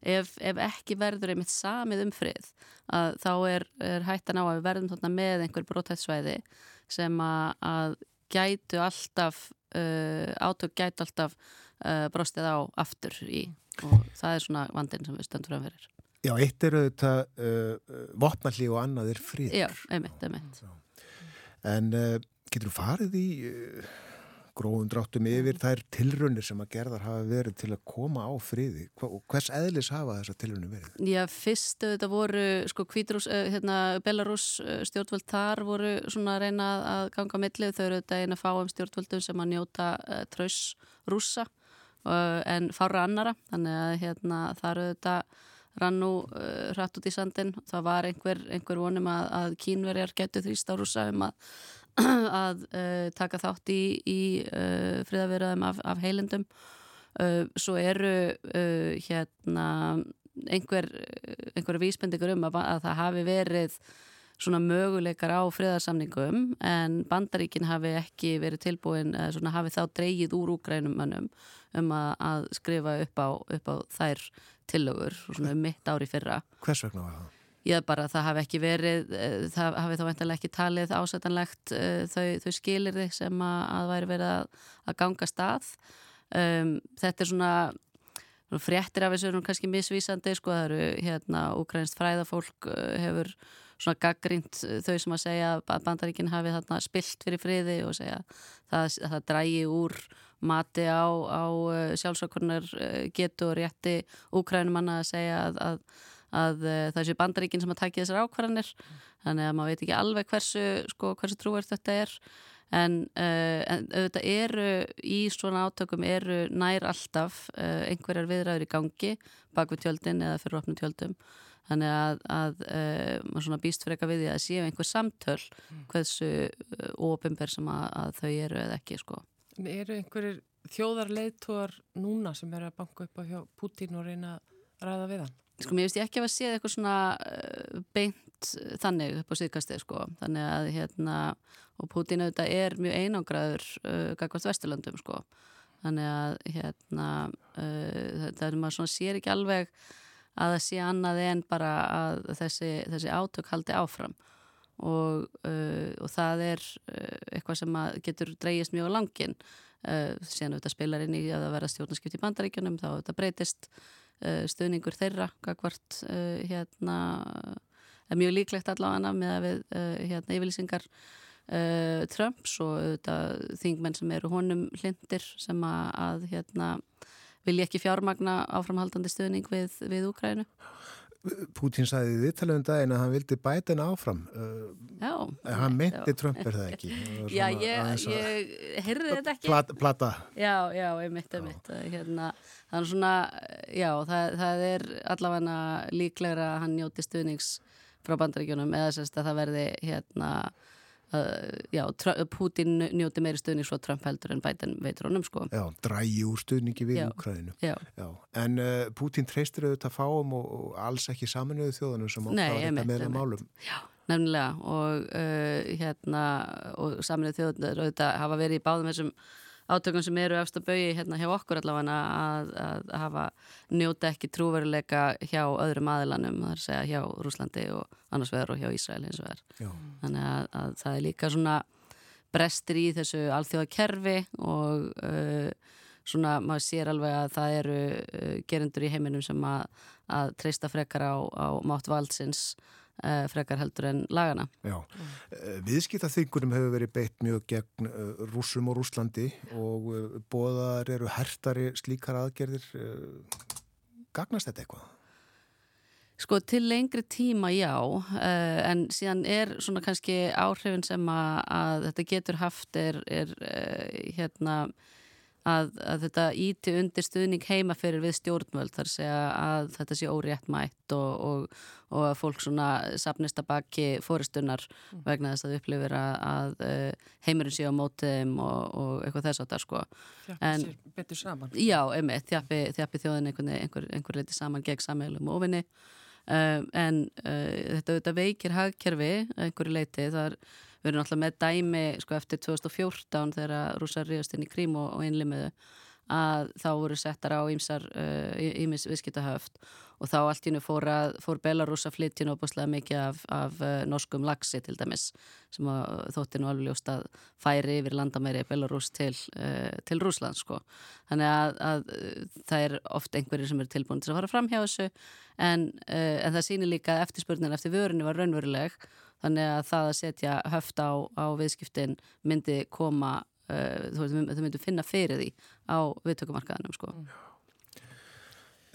ef, ef ekki verður einmitt samið um frið að þá er, er hættan á að við verðum þarna með einhver brótættsvæði sem að, að gætu alltaf uh, átök gætu alltaf uh, brostið á aftur í. Og það er svona vandin sem við stöndum að verður Já, eitt er auðvitað uh, vopnalli og annað er frið Já, einmitt, einmitt. En uh, getur þú farið í uh, gróðum dráttum yfir þær tilrunir sem að gerðar hafa verið til að koma á friði. Og hvers eðlis hafa þessar tilrunir verið? Já, fyrst þetta voru sko Kvítrús, eh, hérna Belarus eh, stjórnvöld þar voru svona að reyna að ganga millið, þau eru þetta eina fáum stjórnvöldum sem að njóta uh, tröss rúsa uh, en fára annara, þannig að hérna þar eru þetta rann nú uh, hratt út í sandin, það var einhver, einhver vonum að, að kínverjar getur þrýst á rúsa um að að uh, taka þátt í, í uh, friðaveraðum af, af heilendum uh, svo eru hérna einhver, einhver vísbendingur um að, að það hafi verið svona möguleikar á friðarsamningum en bandaríkin hafi ekki verið tilbúin, svona hafi þá dreyið úr úgrænum mönnum um að, að skrifa upp á, upp á þær tillögur, svona um mitt ári fyrra Hvers vegna var það? Ég bara það hafi ekki verið eh, það hafi þá veintilega ekki talið ásætanlegt uh, þau, þau skilir þig sem að, að væri verið að, að ganga stað. Um, þetta er svona fréttir af þessu er kannski misvísandi sko það eru hérna ukrainst fræðafólk uh, hefur svona gaggrínt þau sem að segja að bandaríkinn hafi þarna spilt fyrir friði og segja það, það drægi úr mati á, á sjálfsökurnar getu og rétti úkrænumanna að segja að, að að uh, það sé bandaríkinn sem að taki þessar ákvarðanir þannig að maður veit ekki alveg hversu, sko, hversu trúverð þetta er en, uh, en auðvitað eru í svona átökum eru nær alltaf uh, einhverjar viðræður í gangi bak við tjöldin eða fyrir opnum tjöldum þannig að, að maður svona býst fyrir eitthvað við því að séu einhver samtöl hversu óopimber sem að, að þau eru eða ekki sko. Eru einhverjir þjóðarleitur núna sem er að banka upp á Putin og reyna að ræða við hann? Sko mér veist ég ekki að séð eitthvað svona uh, beint þannig upp á síðkastið sko. Þannig að hérna og Putin auðvitað er mjög einangraður uh, gagvart Vesturlandum sko. Þannig að hérna uh, það er maður svona sér ekki alveg að það sé annað en bara að þessi, þessi átök haldi áfram. Og, uh, og það er eitthvað sem getur dreyjast mjög á langin síðan auðvitað spilar inn í að það verða stjórnarskipt í bandaríkjunum þá auðvitað breytist stuðningur þeirra hvort eh, hérna er mjög líklegt allavega með að við hérna yfirlýsingar Trumps og þingmenn sem eru honum hlindir sem að, að hérna vilja ekki fjármagna áframhaldandi stuðning við, við Úkrænu Pútín sagði við talaðum daginn að hann vildi bæta henn áfram. Já. Hann meinti Trump er það ekki? Já, ég, ég heyrði þetta ekki. Plata. Já, já, ég mitt, ég mitt hérna, Þannig svona, já, það, það er allavega líklegra að hann njóti stuðnings frá bandaríkjunum eða sérst að það verði hérna Uh, já, Putin njóti meiri stuðning svo Trump heldur en Biden veitur honum sko. Já, drægi úr stuðningi við Ukraínu En uh, Putin treystir auðvitað fáum og, og alls ekki saminuðu þjóðanum sem ákvæða þetta meðlega málum. Já, nefnilega. Og uh, hérna og saminuðu þjóðanum auðvitað hafa verið í báðum þessum átökum sem eru eftir bauði hérna hjá okkur allavega að, að hafa njóta ekki trúveruleika hjá öðrum aðilanum, það er að segja hjá Rúslandi og annars vegar og hjá Ísrael eins og verð. Þannig að, að það er líka svona brestir í þessu alþjóða kerfi og uh, svona maður sér alveg að það eru uh, gerendur í heiminum sem að, að treysta frekar á, á mátt valdsins frekar heldur en lagana. Já, mm. viðskiptaþingunum hefur verið beitt mjög gegn uh, rúsum og rúslandi og bóðar eru hertari slíkar aðgerðir. Gagnast þetta eitthvað? Sko til lengri tíma já, en síðan er svona kannski áhrifin sem að, að þetta getur haft er, er hérna að, að þetta íti undir stuðning heima fyrir við stjórnvöld þar segja að þetta sé órétt mætt og, og, og að fólk svona sapnist að baki fóristunar mm. vegna þess að upplifir að, að eh, heimurinn sé á mótiðum og, og eitthvað þess að það sko. Þjappi sér betur saman. Já, einmitt, þjappi, þjappi þjóðin einhver, einhver, einhver leiti saman gegn sammeilum ofinni um, en uh, þetta, þetta veikir hagkerfi einhverju leiti þar Við erum alltaf með dæmi sko, eftir 2014 þegar rúsar ríðast inn í krím og, og innlimiðu að þá voru settar á ímsar ímis uh, viðskiptahöft og þá allt í nú fór, fór flytja nú opaslega mikið af, af uh, norskum lagsi til dæmis sem þótti nú alveg ljóst að færi yfir landamæri Belarus til, uh, til Rúsland sko. Þannig að, að uh, það er oft einhverjir sem eru tilbúin til að fara fram hjá þessu en, uh, en það sýnir líka að eftirspurnin eftir vörunni var raunveruleg þannig að það að setja höft á, á viðskiptin myndi koma uh, þú veist, þau myndi finna fyrir því á viðtökumarkaðanum sko.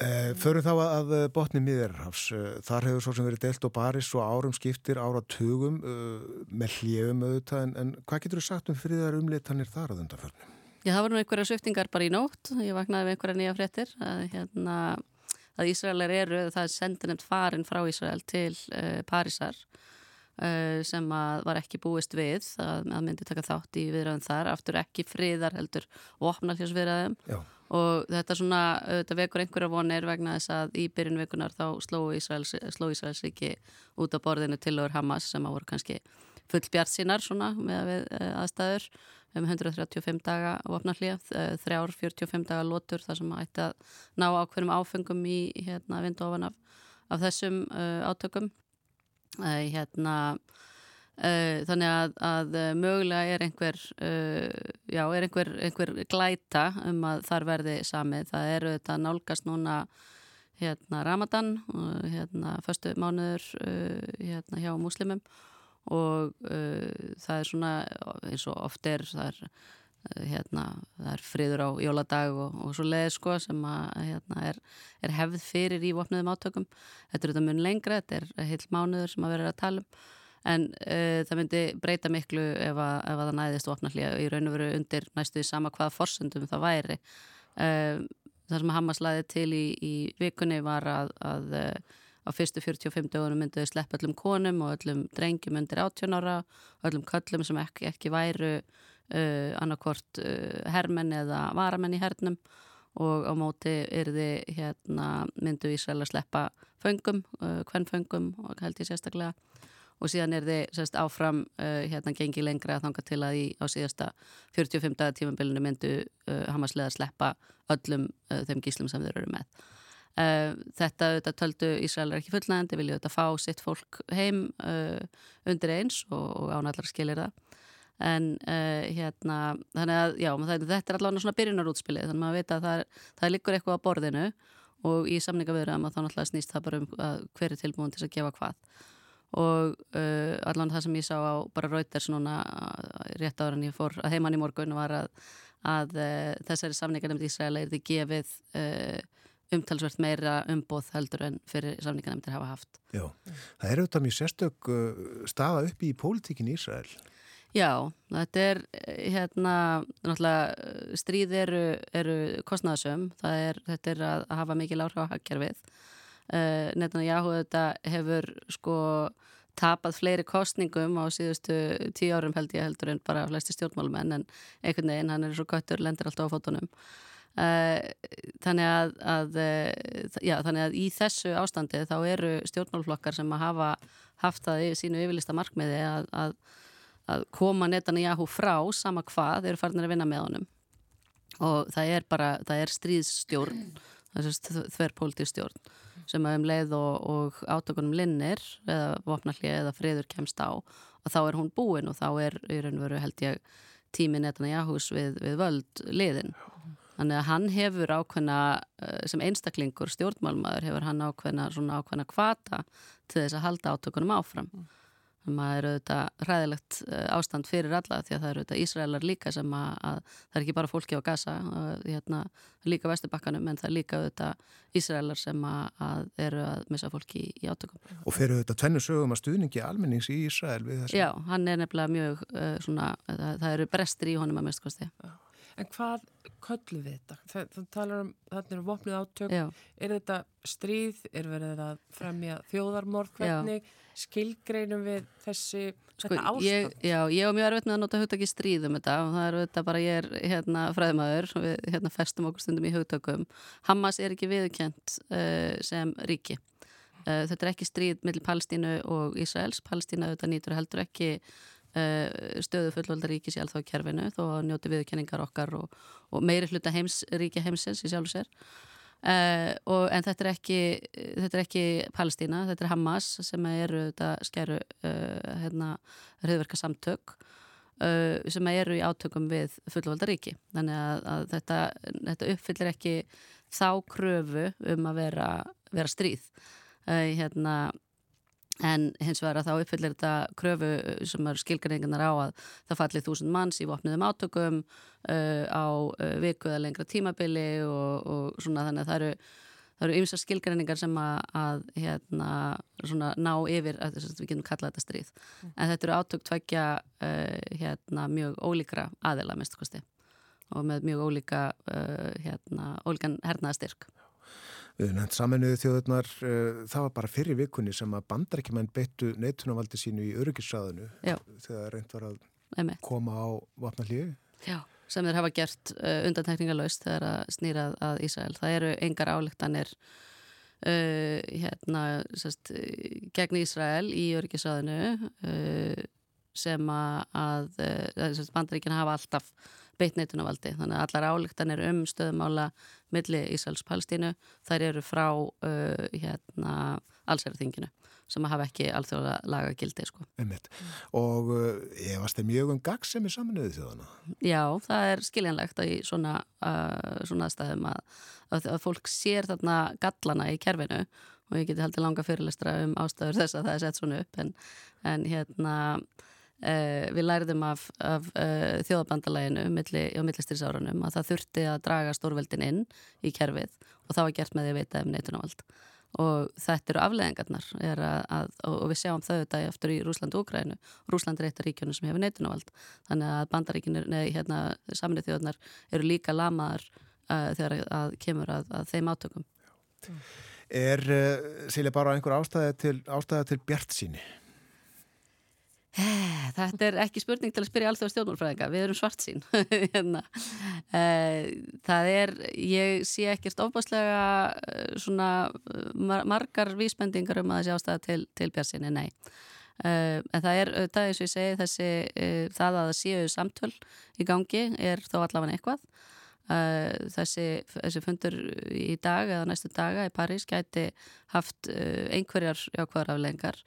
Uh, Förum þá að botni miðurhafs, uh, þar hefur svo sem verið delt og baris og árum skiptir áratugum uh, með hljefum auðvitað en, en hvað getur þú sagt um friðar umlitanir þar að undanförnum? Já, það var nú einhverja sviftingar bara í nótt, ég vaknaði við einhverja nýja fréttir að, hérna, að Ísraelar eru, það er sendinemt farin frá Ísrael til uh, Parísar. Eh, sem að var ekki búist við að, að myndi taka þátt í viðræðum þar aftur ekki friðar heldur og opna hljós viðræðum og þetta svona, þetta vekur einhverja vonir vegna þess að í byrjunveikunar þá sló Ísraels, sló Ísraels ekki út á borðinu til og er Hamas sem að voru kannski full bjart sínar svona með eh, aðstæður um 135 daga opna hljós, eh, þrjár 45 daga lótur þar sem að ætti að ná ákveðum áfengum í hérna vindu ofan af, af þessum uh, átökum hérna Uh, þannig að, að mögulega er einhver uh, já, er einhver, einhver glæta um að þar verði samið. Það eru þetta nálgast núna hérna Ramadan hérna förstu mánuður hérna hjá muslimum og það er svona eins og oft er það er, hérna, það er friður á jóladag og, og svo leið sko sem að hérna, er, er hefð fyrir í vopniðum átökum. Þetta er þetta mun lengra, þetta er heil mánuður sem að vera að tala um en uh, það myndi breyta miklu ef að, ef að það næðist vopnallíða í raun og veru undir næstuði sama hvaða forsendum það væri. Uh, það sem Hamas laði til í, í vikunni var að, að á fyrstu 45 dögunum mynduði slepp öllum konum og öllum drengjum undir 18 ára og öllum köllum sem ekki, ekki væru uh, annarkvort uh, hermenn eða varamenn í hernum og á móti er þið hérna, myndu Ísrael að sleppa föngum, uh, hvern föngum og held ég sérstaklega. Og síðan er þið sérst, áfram uh, hérna gengi lengra að þanga til að í á síðasta 45 dagar tímabilinu myndu uh, Hamaslega sleppa öllum uh, þeim gíslum sem þeir eru með. Þetta auðvitað töldu Ísraelar ekki fullnægandi, vilja auðvitað fá sitt fólk heim undir eins og, og ánallar skilir það en uh, hérna þannig að já, það, þetta er allavega svona byrjunarútspilið þannig að maður veit að það, það liggur eitthvað á borðinu og í samningavirðum að þá náttúrulega snýst það bara um hver er tilbúin til að gefa hvað. Og uh, allavega það sem ég sá á bara Reuters núna rétt ára en ég fór að heimann í morgun var að, að uh, þessari samningarnefnd Ísraela er því gefið umtalsvert meira umbóð heldur en fyrir samningarnefndir hafa haft. Já, það er auðvitað mjög sérstök staða upp í pólitíkin í Ísrael Já, þetta er hérna, náttúrulega stríð eru, eru kostnæðasöm, er, þetta er að hafa mikil áhrif á hagkerfið. Uh, eh, Netanyahu þetta hefur sko tapað fleiri kostningum á síðustu tíu árum held ég heldur en bara flesti stjórnmálumenn en einhvern veginn hann er svo göttur, lendir alltaf á fótunum. Uh, þannig að, að já, þannig að í þessu ástandi þá eru stjórnmálflokkar sem að hafa haft það í sínu yfirlista markmiði að, að að koma Netanyahu frá sama hvað þeir eru farinir að vinna með honum og það er bara, það er stríðsstjórn þverrpolítistjórn sem að um leið og, og átökunum linnir eða vopnallið eða friður kemst á og þá er hún búin og þá er í raun og veru held ég tímin jáhús við, við völd liðin. Þannig að hann hefur ákveðna, eh, sem einstaklingur stjórnmálmaður hefur hann ákveðna svona ákveðna kvata til þess að halda átökunum áfram. Það er auðvitað ræðilegt eh, ástand fyrir alla því að það eru auðvitað Ísraelar líka sem að, að það er ekki bara fólki á Gaza hérna, líka Vesturbakkanum en það er líka auðvitað Ísraelar sem að, að eru að missa fólki í, í átökum. Og fyrir auðvitað tvennu sögum að stuðningi almennings í Ísrael við þessu? Já, hann er nefnilega mjög uh, svona, það, það eru brestir í honum að mest kosti. En hvað köllu við þetta? Það, það talar um, þarna eru vopnið átök, Já. er þetta stríð, er verið að fremja þjóðarmorð, hvernig Já. Skilgreinum við þessi, sko, þetta ástand? Ég, já, ég og mjög erfitt með að nota hugtaki stríð um þetta og það er þetta bara, ég er hérna fræðmaður og við hérna festum okkur stundum í hugtökum. Hamas er ekki viðkjönt uh, sem ríki. Uh, þetta er ekki stríð millir Palstínu og Ísraels. Palstína auðvitað nýtur heldur ekki Eh, stöðu fullvaldaríkis í alþáðkerfinu þó að njóti viðkenningar okkar og, og meiri hluta heims, ríkja heimsins í sjálf og sér uh, og, en þetta er ekki þetta er ekki Palestína, þetta er Hamas sem eru þetta skæru uh, hérna hriðverka samtök uh, sem eru í átökum við fullvaldaríki þannig að, að þetta, þetta uppfyllir ekki þá kröfu um að vera, vera stríð. Hérna En hins vegar að þá uppfyllir þetta kröfu sem er skilgreiningarnar á að það falli þúsund manns í vopniðum átökum uh, á uh, viku eða lengra tímabili og, og svona þannig að það eru það eru ymsa skilgreiningar sem að, að hérna, svona, ná yfir að við getum kallað þetta stríð. Mm. En þetta eru átök tvækja uh, hérna, mjög ólíkra aðila mest kosti og með mjög ólíka uh, hérna, ólíkan hernaðastyrk. Við nefnt saminuðu þjóðurnar, uh, það var bara fyrir vikunni sem að bandarækjumenn beittu neitunavaldi sínu í öryggisræðinu þegar reynd var að Emme. koma á vapnallíu. Já, sem þeir hafa gert uh, undantekningalöst þegar að snýrað að Ísrael. Það eru engar álíktanir uh, hérna, sest, gegn Ísrael í öryggisræðinu uh, sem að, að bandaríkina hafa alltaf beitt neitunarvaldi. Þannig að allar álíktanir um stöðumála milli Ísraels-Palstínu þær eru frá uh, hérna, allsærðinginu sem hafa ekki alþjóðlega laga gildi sko. Og uh, ég varst það mjög um gagsemi saminuðið þjóðana? Já, það er skiljanlegt í svona, uh, svona staðum að, að, að fólk sér þarna gallana í kerfinu og ég geti haldið langa fyrirlestra um ástæður þess að það er sett svona upp en, en hérna Uh, við læriðum af, af uh, þjóðabandalæginu milli, á millistýrsárunum að það þurfti að draga stórveldin inn í kerfið og það var gert með því að veita um neitunavald og þetta eru afleðingarnar að, að, og við sjáum þau þetta eftir í Rúsland og Ukrænu Rúsland er eitt af ríkjunum sem hefur neitunavald þannig að bandaríkinir, nei, hérna saminnið þjóðnar eru líka lamaðar uh, þegar að kemur að, að þeim átökum. Er Silja bara einhver ástæði til, ástæði til bjart síni? Þetta er ekki spurning til að spyrja alltaf stjórnmálfræðinga, við erum svart sín hérna. Eh, það er, ég sé ekkert ofbáslega eh, svona margar vísbendingar um að þessi ástæða til, til björnsinni, nei. En það er, það er eins og ég segi þessi, það að það séu samtöl í gangi er þó allavega eitthvað. Þessi, þessi fundur í dag eða næstu daga í París gæti haft einhverjar jákvæðar aflengar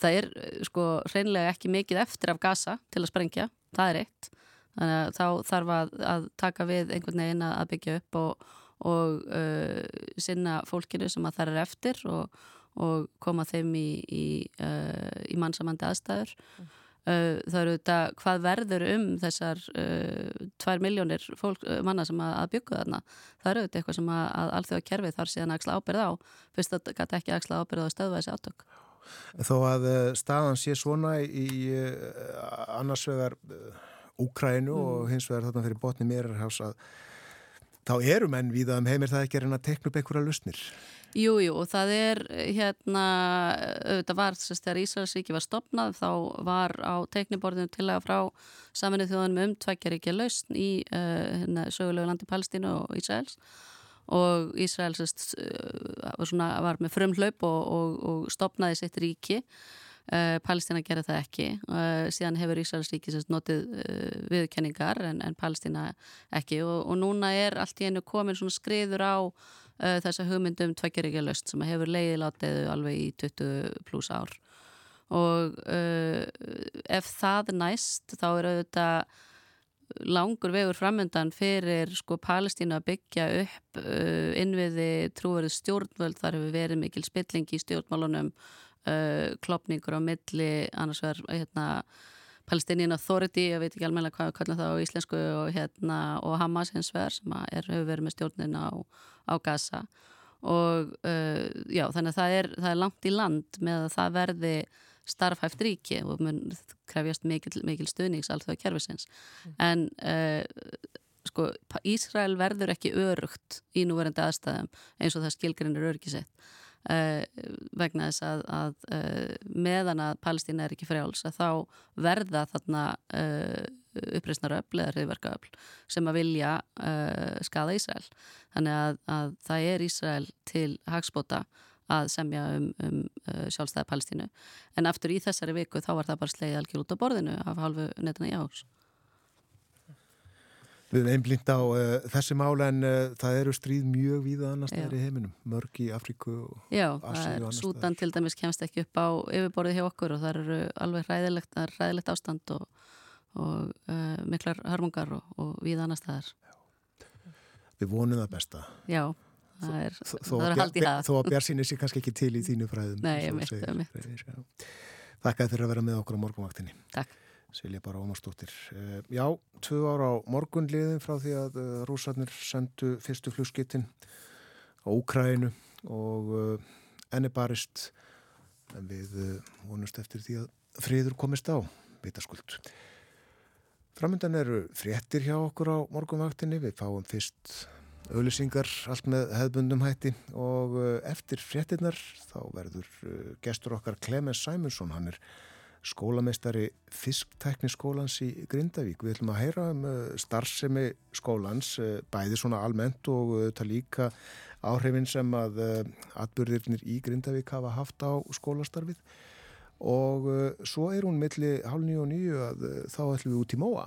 það er eh, sko hreinlega ekki mikið eftir af gasa til að sprengja, það er eitt. Þannig að þá þarf að, að taka við einhvern veginn að byggja upp og, og uh, sinna fólkinu sem að það er eftir og, og koma þeim í, í, uh, í mannsamandi aðstæður. Mm. uh, það eru þetta hvað verður um þessar tvær miljónir fólk, manna sem að, að byggja þarna? Það eru þetta eitthvað sem að, að alþjóða kerfið þarf síðan að axla ábyrð á. Fyrst að þetta ekki axla ábyrð á þessi átök Þó að eh, staðan sé svona í eh, annars vegar Úkrænu mm. og hins vegar þarna fyrir botni Mérarhás að þá eru menn við að um heimir það ekki er að tekna upp einhverja lusnir. Jújú jú, og það er hérna, auðvitað var þess að þegar Ísraelsríki var stopnað þá var á tekniborðinu til að frá saminnið þjóðanum um tveggjaríkja lausn í uh, hérna, sögulegu landi Palestínu og Ísraels og Ísrael sest, uh, svona, var með frumhlaup og, og, og stopnaði sitt ríki. Uh, Palestína gerir það ekki. Uh, síðan hefur Ísraelsríki notið uh, viðkenningar en, en Palestína ekki. Og, og núna er allt í einu komin svona skriður á þessa hugmyndum tveggjaríkja löst sem hefur leiðilátiðu alveg í 20 pluss ár. Og ef það næst þá er auðvitað langur vegur framöndan fyrir sko Palestínu að byggja upp uh, innviði trúverið stjórnvöld. Þar hefur verið mikil spilling í stjórnmálunum uh, klopningur á milli annars verður hérna Palestinian Authority, ég veit ekki alveg hvað við kallum það á íslensku og, hérna, og Hamas hins vegar sem er, hefur verið með stjórnin á, á Gaza. Og uh, já þannig að það er, það er langt í land með að það verði starfhæft ríki og mun krefjast mikil, mikil stuðnings allt það kerfisins mm. en uh, sko Ísrael verður ekki örugt í núverandi aðstæðum eins og það skilgrinnir örgisett uh, vegna þess að, að uh, meðan að Palestína er ekki frjáls að þá verða þarna uppreysnaröfl eða hriðverkaöfl sem að vilja skada Ísrael þannig að, að það er Ísrael til hagspóta að semja um, um uh, sjálfstæði Palestínu. En aftur í þessari viku þá var það bara sleið algjör út á borðinu af halvu netina í ás Við erum einblind á uh, þessi mála en uh, það eru stríð mjög víða annars þar í heiminum, mörg í Afríku og Já, Asíu og. Sútan til dæmis kemst ekki upp á yfirborðið hjá okkur og það eru alveg ræðilegt, ræðilegt ástand og, og uh, miklar hörmungar og, og víða annars þar Við vonum það besta. Já það er, það er haldið það. Þó að Björnsín er sér kannski ekki til í þínu fræðum Nei, ég mitt, ég mitt Þakka fyrir að vera með okkur á morgunvaktinni. Takk. Silja bara Ómarsdóttir. Uh, Já, tvö ára á morgunliðin frá því að uh, rúsarnir sendu fyrstu flugskittin á Úkrænu og uh, enni barist en við vonust eftir því að friður komist á vitaskuld. Framöndan eru fréttir hjá okkur á morgunvaktinni. Við fáum fyrst auðlýsingar allt með hefðbundum hætti og uh, eftir fréttinnar þá verður uh, gestur okkar Clemens Simonsson, hann er skólameistari Fisktækniskólans í Grindavík. Við ætlum að heyra um uh, starfsemi skólans, bæði svona almennt og þetta líka áhrifin sem að atbyrðirnir í Grindavík hafa haft á skólastarfið og svo er hún milli hálf nýju og nýju að þá ætlum við út í móa.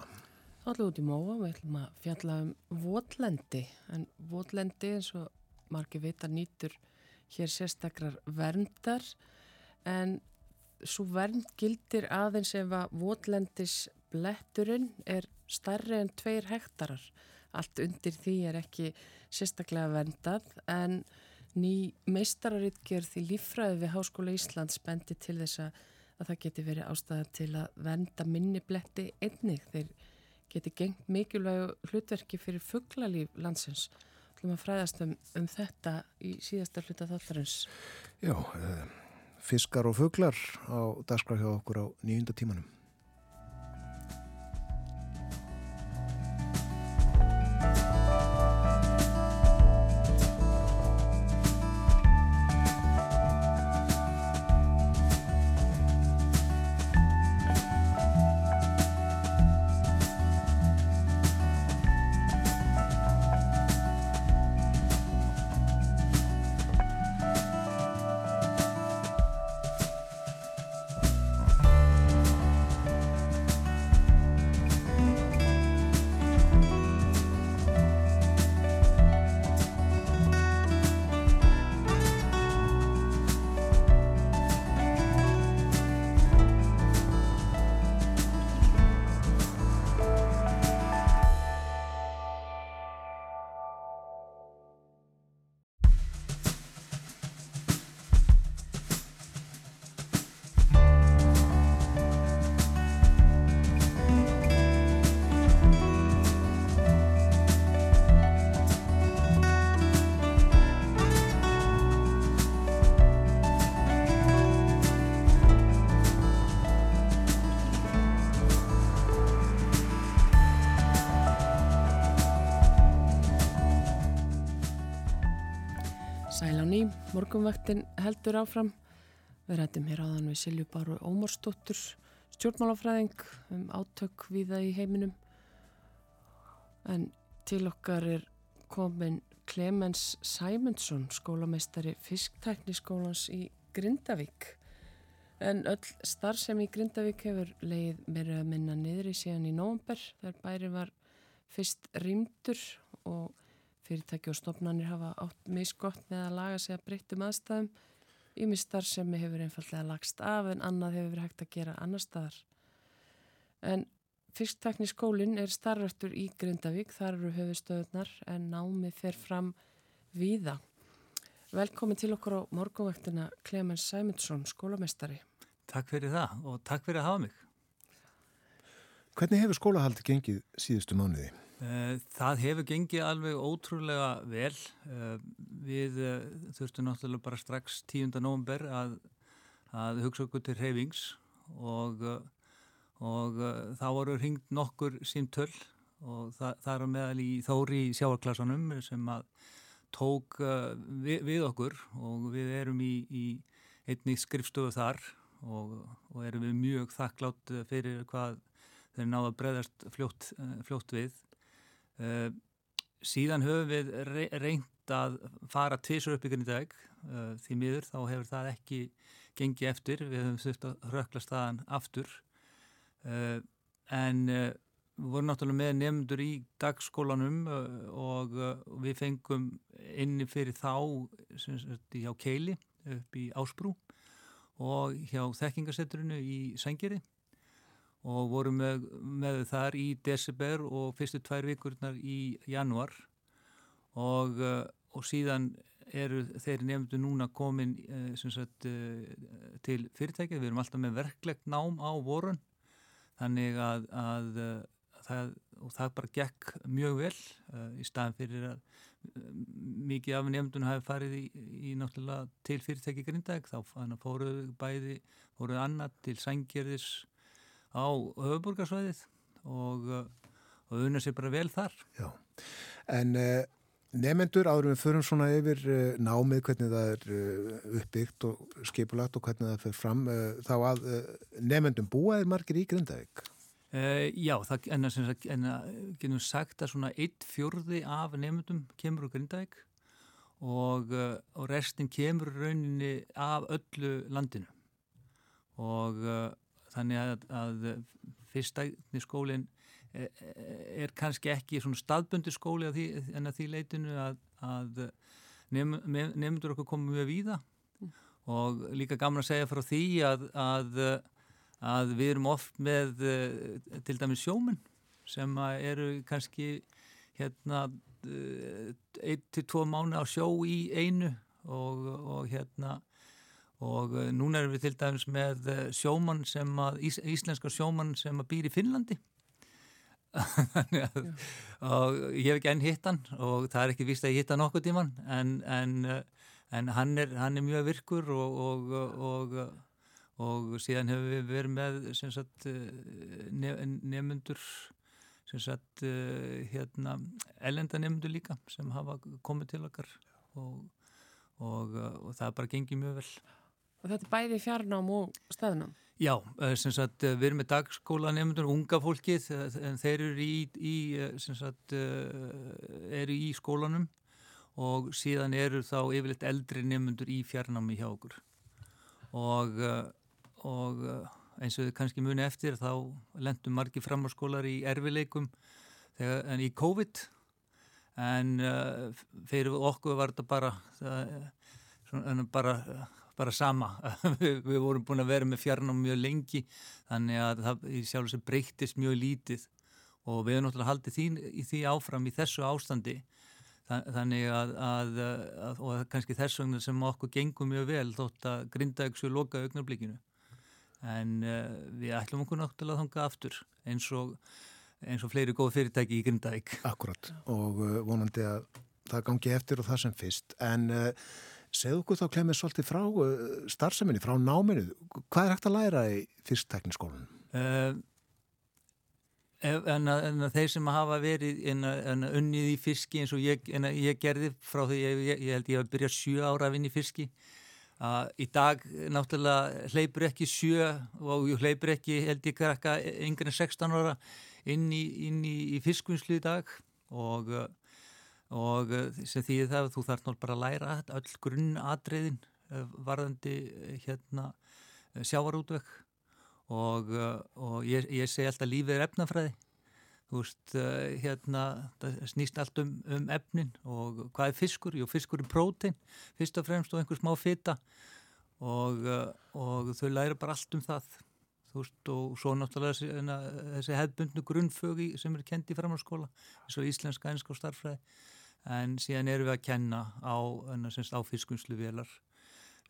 Þá ætlum við út í móa við ætlum að fjalla um votlendi. En votlendi eins og margir vita nýtur hér sérstakrar verndar. En svo vernd gildir aðeins ef að votlendis bletturinn er starri en tveir hektarar. Allt undir því er ekki sérstaklega verndað. En ný meistararittgerð í lífræði við Háskóla Íslands bendi til þess að það geti verið ástæða til að vernda minni bletti einnig. Þegar geti gengt mikilvægu hlutverki fyrir fugglalíf landsins. Þú ætlum að fræðast um, um þetta í síðasta hluta þáttarins. Já, uh, fiskar og fugglar á dagskraf hjá okkur á nýjunda tímanum. Morgumvaktin heldur áfram. Við rættum hér áðan við Silju Báru Ómarsdóttur, stjórnmálafræðing um átök viða í heiminum. En til okkar er komin Clemens Simonsson, skólameistari Fisktækniskólans í Grindavík. En öll starf sem í Grindavík hefur leið meira að minna niður í síðan í nógumber þegar bæri var fyrst rýmdur og fyrirtæki og stofnanir hafa átt misgott með að laga sig að breyttum aðstæðum. Ímistar sem hefur einfallega lagst af en annað hefur verið hægt að gera annar staðar. En fyrsttekni skólinn er starfrættur í Grindavík, þar eru höfustöðunar en námið fer fram víða. Velkomin til okkur á morgunvektina Clemens Sæmundsson, skólamestari. Takk fyrir það og takk fyrir að hafa mig. Hvernig hefur skólahaldi gengið síðustu mánuði? Eh, það hefur gengið alveg ótrúlega vel. Eh, við eh, þurftum náttúrulega bara strax 10. november að, að hugsa okkur til reyfings og, og þá voru hringt nokkur símtöl og það, það er meðal í þóri í sjáarklassanum sem að tók við, við okkur og við erum í, í einni skrifstofu þar og, og erum við mjög þakklátt fyrir hvað þeir náðu að breyðast fljótt, fljótt við. Uh, síðan höfum við reynd að fara tvísur upp ykkur í dag uh, því miður þá hefur það ekki gengið eftir, við höfum þurft að rökla staðan aftur. Uh, en við vorum náttúrulega með nefndur í dagskólanum og við fengum inni fyrir þá hjá Keili upp í Ásbrú og hjá þekkingasetturinu í Sengeri og vorum með, með þar í desember og fyrstu tvær vikurnar í januar og, eh, og síðan eru þeir nefndu núna komin eh, sagt, eh, til fyrirtækið, við erum alltaf með verklegt nám á vorun þannig að, að, að það, það bara gekk mjög vel í staðan fyrir að mikið af nefndun hafi farið í, í náttúrulega til fyrirtæki grindæk þá fóruðu bæði, fóruðu annað til sængjörðis á höfuborgarsvæðið og, uh, og unna sér bara vel þar. Já, en uh, nefnendur áður við förum svona yfir uh, námið, hvernig það er uh, uppbyggt og skipulagt og hvernig það fyrir fram, þá að nefnendum búaðir margir í Grindavík? Já, það, en að genum sagt að svona eitt fjörði af nefnendum kemur úr Grindavík og, og restin kemur rauninni af öllu landinu og þannig að, að fyrstækni skólinn er, er kannski ekki svona staðbundu skóli að því, en að því leitinu að, að nefndur okkur komum við víða mm. og líka gaman að segja frá því að, að við erum oft með til dæmis sjóminn sem eru kannski hérna eitt til tvo mánu á sjó í einu og, og hérna og eh, núna erum við til dæmis með eh, sjómann sem að, ís, íslenska sjómann sem að býr í Finnlandi. Og ég hef ekki enn hitt hann og það er ekki vist að ég hitta nokkuð tíman en, en, eh, en hann, er, hann er mjög virkur og, og, og, og síðan hefur við verið með sagt, nefnundur sagt, hérna, ellenda nefnundur líka sem hafa komið til okkar og það bara gengið mjög vel Og þetta er bæði fjarnám og staðnám? Já, eh, sem sagt, eh, við erum með dagskólanemndur, unga fólkið, eh, en þeir eru í, í, sagt, eru í skólanum og síðan eru þá yfirleitt eldri nemndur í fjarnámi hjá okkur. Og, og eins og þið kannski muni eftir, þá lendum margi framháskólar í erfileikum þegar, en í COVID, en fyrir okkur var þetta bara, það, bara bara sama, við, við vorum búin að vera með fjarnám mjög lengi þannig að það í sjálf og sér breyktist mjög lítið. Og við erum náttúrulega haldið því, í því áfram í þessu ástandi þannig að, að, að og kannski þess vegna sem okkur gengum mjög vel þótt að grinda ykkur svo loka augnarblikinu en uh, við ætlum okkur náttúrulega að þanga aftur eins og, eins og fleiri góð fyrirtæki í Grindavík. Akkurat. Og uh, vonandi að það gangi eftir og það sem fyrst. En uh, Segðu okkur þá klemur svolítið frá uh, starfseminni, frá náminu. Hvað er hægt að læra í fyrsttekniskólanum? Uh, en, en þeir sem hafa verið en, en unnið í fiski eins og ég, ég gerði frá því ég, ég, ég held ég að byrja sjö ára að vinna í fiski. Uh, í dag náttúrulega hleypur ekki sjö og hleypur ekki held ég krakka yngre en 16 ára inn í, í, fiskvinnslu í dag og og eh, sem því það þú þarf náttúrulega bara að læra öll grunnadriðin eh, varðandi eh, hérna sjávarútvekk og, og ég, ég segi alltaf lífið er efnafræði. Þú veist, hérna það snýst allt um, um efnin. Og hvað er fiskur? Jú, fiskur er prótein fyrst og fremst og einhver smá fita. Og, og þau læra bara allt um það. Þú veist, og svo náttúrulega þessi, þessi hefbundnu grunnfögi sem er kendi í framhalskóla, eins og íslenska, enska og starfræði en síðan erum við að kenna á, á fiskunslu velar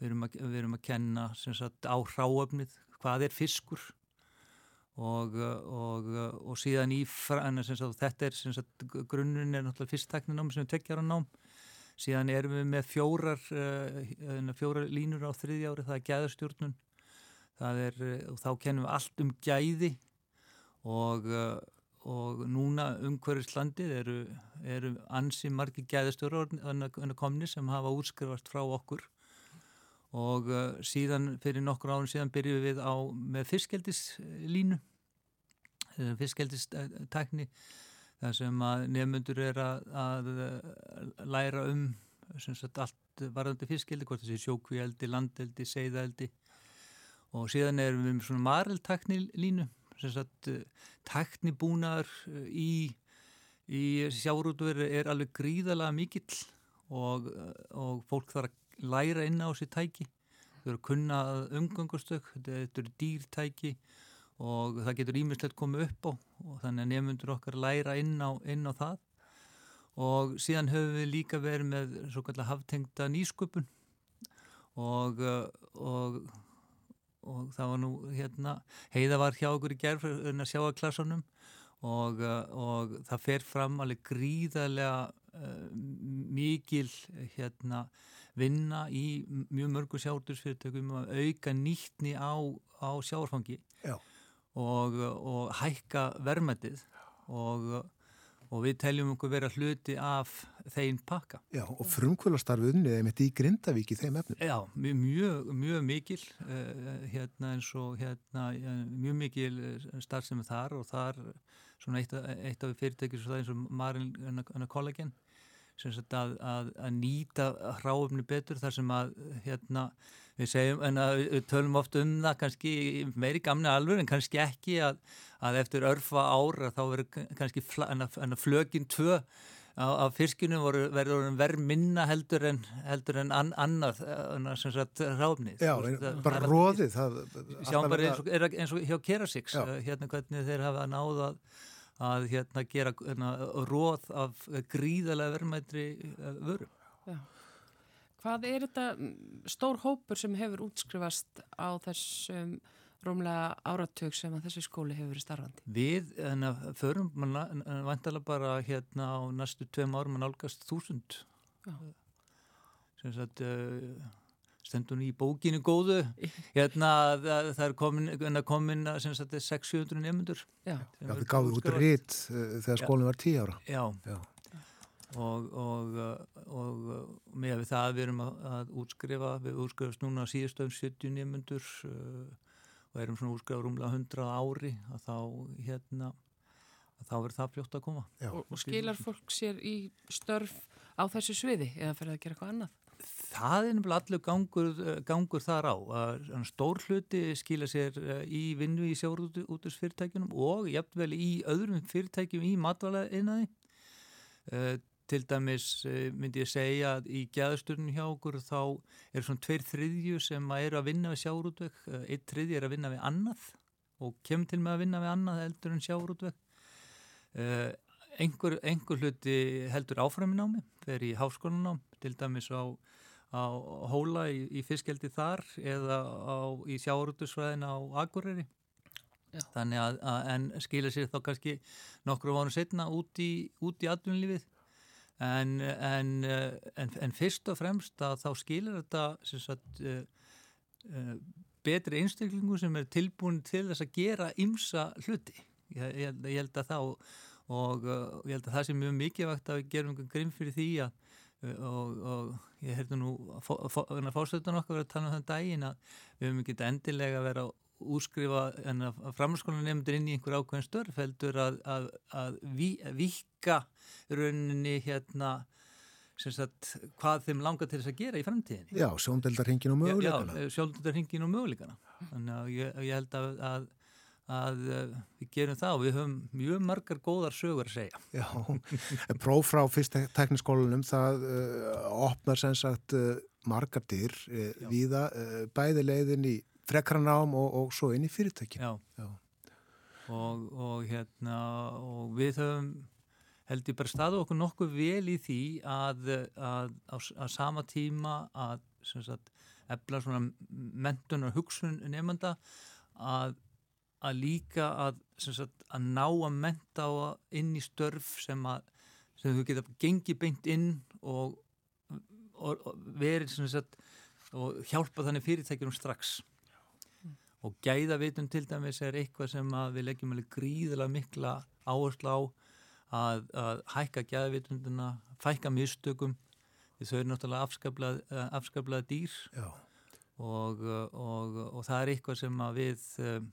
við við erum að kenna sagt, á hráöfnið hvað er fiskur. Og, og, og síðan í sagt, þetta er sagt, grunnun er náttúrulega fyrstakninám sem er tveggjára nám. Síðan erum við með fjórar, uh, fjórar línur á þriðja ári, það er gæðastjórnun. Er, og þá kennum við allt um gæði og uh, og núna umhverfislandið eru, eru ansi margi gæðastöru en að komni sem hafa útskrifast frá okkur. Og uh, síðan fyrir nokkur árum síðan byrjuðum við á með fiskeldislínu uh, fiskeldistakni þar sem að nefnundur er að, að læra um sagt, allt varðandi fiskeldi hvort þessi sjókvíeldi, landeldi, seiðeldi og síðan erum við með svona mariltakni línu sagt, eh, teknibúnar eh, í, í sjárútveru er alveg gríðalega mikill og, eh, og fólk þarf að læra inn á sér tæki. Þau eru að kunna umgangustök þetta eru dýrtæki og það getur ímislegt komið upp á og þannig að nefnundur okkar læra inn á, inn á það. Og síðan höfum við líka verið með svo kallar haftengta nýsköpun og, og og það var nú hérna heiða var hjá okkur í gerð fyrir að sjá að klassunum og, uh, og það fer fram alveg gríðarlega uh, mikil hérna vinna í mjög mörgu sjártursfyrirtökum að auka nýttni á, á sjárfangi og, og hækka vermaðið og og við teljum okkur vera hluti af þeim pakka. Já, og frumkvölastarfið unnið er mitt í Grindavík í þeim efnum. Já, mjög, mjög mikil uh, hérna eins og hérna mjög mikil eh, starf sem er þar og þar svona eitt, eitt af fyrirtækir eins og Marin sagt að, að, að nýta hráöfni betur þar sem að hérna við segjum, en að við tölum oft um það kannski meiri gamni alveg en kannski ekki að, að eftir örfa ára þá verður kannski en að flögin tvö á fiskinu verður verð minna heldur en, heldur en an, annað Já, bara róðið Sjáum bara eins og, eins og hjá Kerasix hérna hvernig þeir hafa náða að hérna gera hérna, róð af gríðalega verðmættri eh, vöru Já. Hvað er þetta stór hópur sem hefur útskrifast á þessum rómlega áratug sem að þessi skóli hefur verið starfandi? Við, förum vantalega bara hérna á næstu tveim árum að nálgast þúsund. Sem sagt uh, stendur í bókinu góðu. Hérna það, er komin, komin sem sagt 600 nefnundur Já, Já þið gáðu út ritt uh, þegar skólinn var 10 ára. Já, Já. Og, og, og með við það við erum að, að útskrifa við útskrifast núna síðustöfum 70 nefnundur uh, og erum svona útskrifa rúmlega 100 ári að þá hérna að þá verður það fljótt að koma. Og, og skilar fólk sér í störf á þessu sviði eða fyrir að gera eitthvað annað? Það er nefnilega allur gangur, gangur þar á að stór hluti skila sér uh, í vinnu í sjárútusfyrirtækjunum og jafnvel í öðrum fyrirtækjum í matvæla innaði uh, til dæmis eh, myndi ég segja að í gæðasturinu hjá okkur þá er svona tveir þriðju sem er að vinna við sjárútvekk, eh, eitt þriðju er að vinna við annað og kemur til með að vinna við annað heldur en sjárútvekk. Uh, einhver, einhver hluti heldur áframin á mig, fer í háskólanám, til dæmis á, á hóla í, í fiskjaldi þar eða á, í sjárútvekksfræðin á Akureyri. Já. Þannig að, að en skilja sér þá kannski nokkru vánu setna út í, í atvinnlífið En, en, en, en fyrst og fremst að þá skilir þetta sagt, uh, betri einstaklingu sem er tilbúin til þess að gera ymsa hluti. Ég, ég, ég held að þá og uh, ég held að það sé mjög mikilvægt að við gerum einhvern grimm fyrir því að og, og ég hefði nú að fórstöðun okkar verið að tala um þann daginn að við höfum ekki endilega að vera útskrifa en að framhanskólan nefndur inn í einhver ákveðin störf heldur að, að, að vika rauninni hérna sagt, hvað þeim langar til þess að gera í framtíðinni. Já, sjóndeldarhingin og möguleikana. Já, já sjóndeldarhingin og möguleikana. Þannig að ég, ég held að, að, að við gerum það og við höfum mjög margar góðar sögur að segja. Já, próf frá fyrst tekniskólanum það uh, opnar sem sagt uh, margar dyr uh, viða bæði leiðin í frekranám og, og svo inn í fyrirtæki. Já, já. Og, og hérna og við höfum held ég bara staðu okkur nokkuð vel í því að, að á, á sama tíma að sagt, efla svona mentun og hugsun nefnda að, að líka að, sagt, að ná að menta inn í störf sem að sem þú geta gengið beint inn og, og, og verið sagt, og hjálpa þannig fyrirtækjum strax. Mm. og gæðavitun til dæmis er eitthvað sem við leggjum gríðilega mikla áherslu á að, að hækka gæðvitunduna, fækka mistökum. Því þau eru náttúrulega afskablað, eh, afskablað dýr. Og, og, og það er eitthvað sem við um,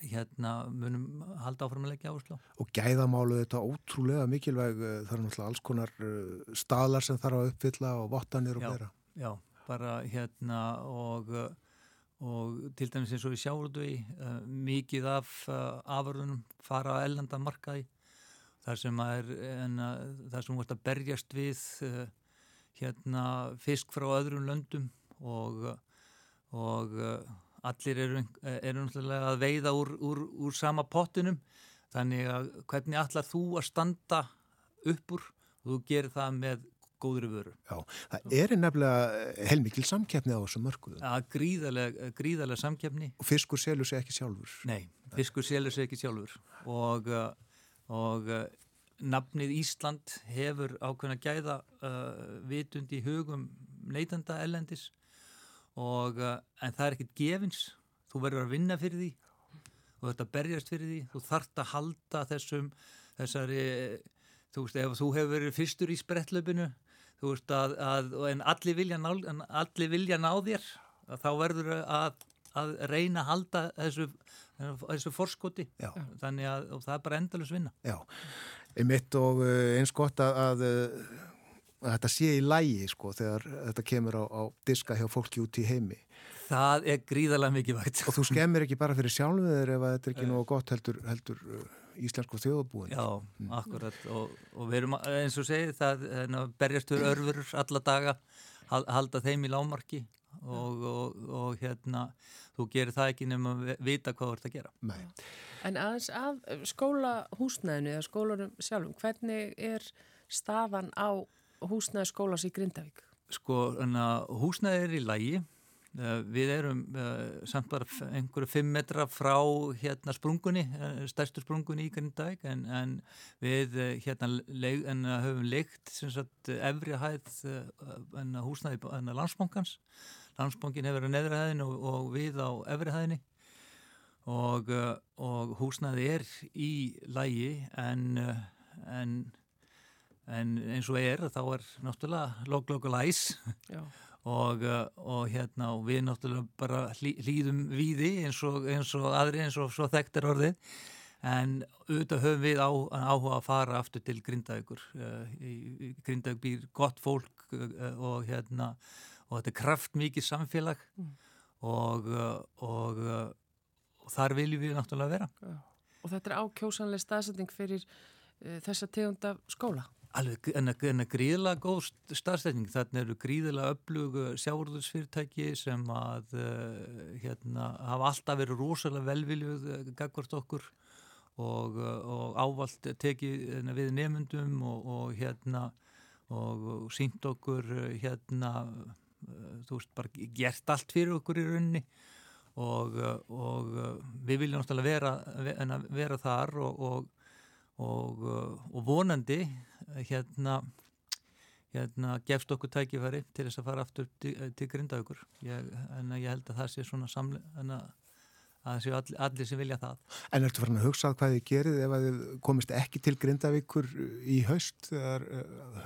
hérna munum halda áfram að leggja áherslu. Og gæðamálu þetta ótrúlega mikilvæg, eh, það er náttúrulega alls konar staðlar sem þarf að uppfylla og vottanir og vera. Já, bara hérna og og til dæmis eins og við sjáum þetta í uh, mikið af uh, aförðunum fara á ellanda markaði þar sem er þar sem vart að berjast við uh, hérna fisk frá öðrum löndum og, og uh, allir eru, eru að veiða úr, úr, úr sama pottinum þannig að hvernig allar þú að standa upp úr og þú gerir það með góðri vöru. Já, það er nefnilega heilmikil samkeppni á þessum mörguðu. Já, gríðarlega, gríðarlega samkeppni. Og fiskur selur sér ekki sjálfur. Nei, fiskur selur sér ekki sjálfur og og nafnið Ísland hefur ákveðin að gæða uh, vitund í hugum neytanda ellendis og uh, en það er ekkit gefins. Þú verður að vinna fyrir því. Þú verður að berjast fyrir því. Þú þart að halda þessum þessari, þú veist, ef þú hefur verið fyrstur í sprettlöpinu þú veist að, að en allir vilja ná, allir vilja ná þér þá verður að, að reyna að halda þessu þessu forskoti. Þannig að það er bara endalus vinna. Já, einmitt og eh, eins gott að, að þetta sé í lægi sko þegar þetta kemur á, á diska hjá fólki út í heimi Það er gríðarlega mikið vægt Og þú skemmir ekki bara fyrir sjálfuður ef þetta er ekki nógu gott heldur, heldur uh, íslensku þjóðbúin Já, mm. akkurat og, og við erum eins og segið það hérna, berjastur örfur alla daga halda þeim í lámarki og, og, og hérna þú gerir það ekki nema að vita hvað þú ert að gera. Nei. En aðeins að skólahúsnæðinu eða skólarum sjálfum, hvernig er stafan á húsnæði skólas í Grindavík? Sko, húsnæði er í lægi eh, Við erum uh, samt bara einhverju fimm metra frá hérna sprungunni, uh, stærstu sprungunni í Grindavík en, en við hérna leik, en, höfum leikt efri hæð húsnæði landsbankans. Landsbankin hefur verið neðra hæðin og, og við á efri hæðinni. Og, og húsnaði er í lægi en, en, en eins og er þá er náttúrulega log-log-læs og, uh, og hérna og við náttúrulega bara hlýðum víði eins og, eins og aðri eins og svo þekktir orðið en auðvitað höfum við á, áhuga að fara aftur til Grindavíkur Grindavík býr gott fólk og hérna og þetta er kraftmikið samfélag mm. og, uh, og, uh, og þar viljum við náttúrulega vera. Og þetta er ákjósanlega staðsetning fyrir uh, þessa tegunda skóla? Alveg, en að gríðilega góð staðsetning, þarna eru gríðilega öflugu sjáurðursfyrirtæki sem að uh, hérna, hafa alltaf verið rosalega velviljuð uh, gagvart okkur og, og ávalt tekið hérna, við nefndum og hérna og sínt okkur hérna þú veist, bara gert allt fyrir okkur í rauninni og, og við viljum náttúrulega vera, vera þar og, og, og vonandi hérna, hérna gefst okkur tækifæri til þess að fara aftur til, til grindaaukur en ég held að það sé svona samlega en að að það séu allir, allir sem vilja það. En ertu farin að hugsa hvað þið gerir ef að þið komist ekki til Grindavíkur í haust þegar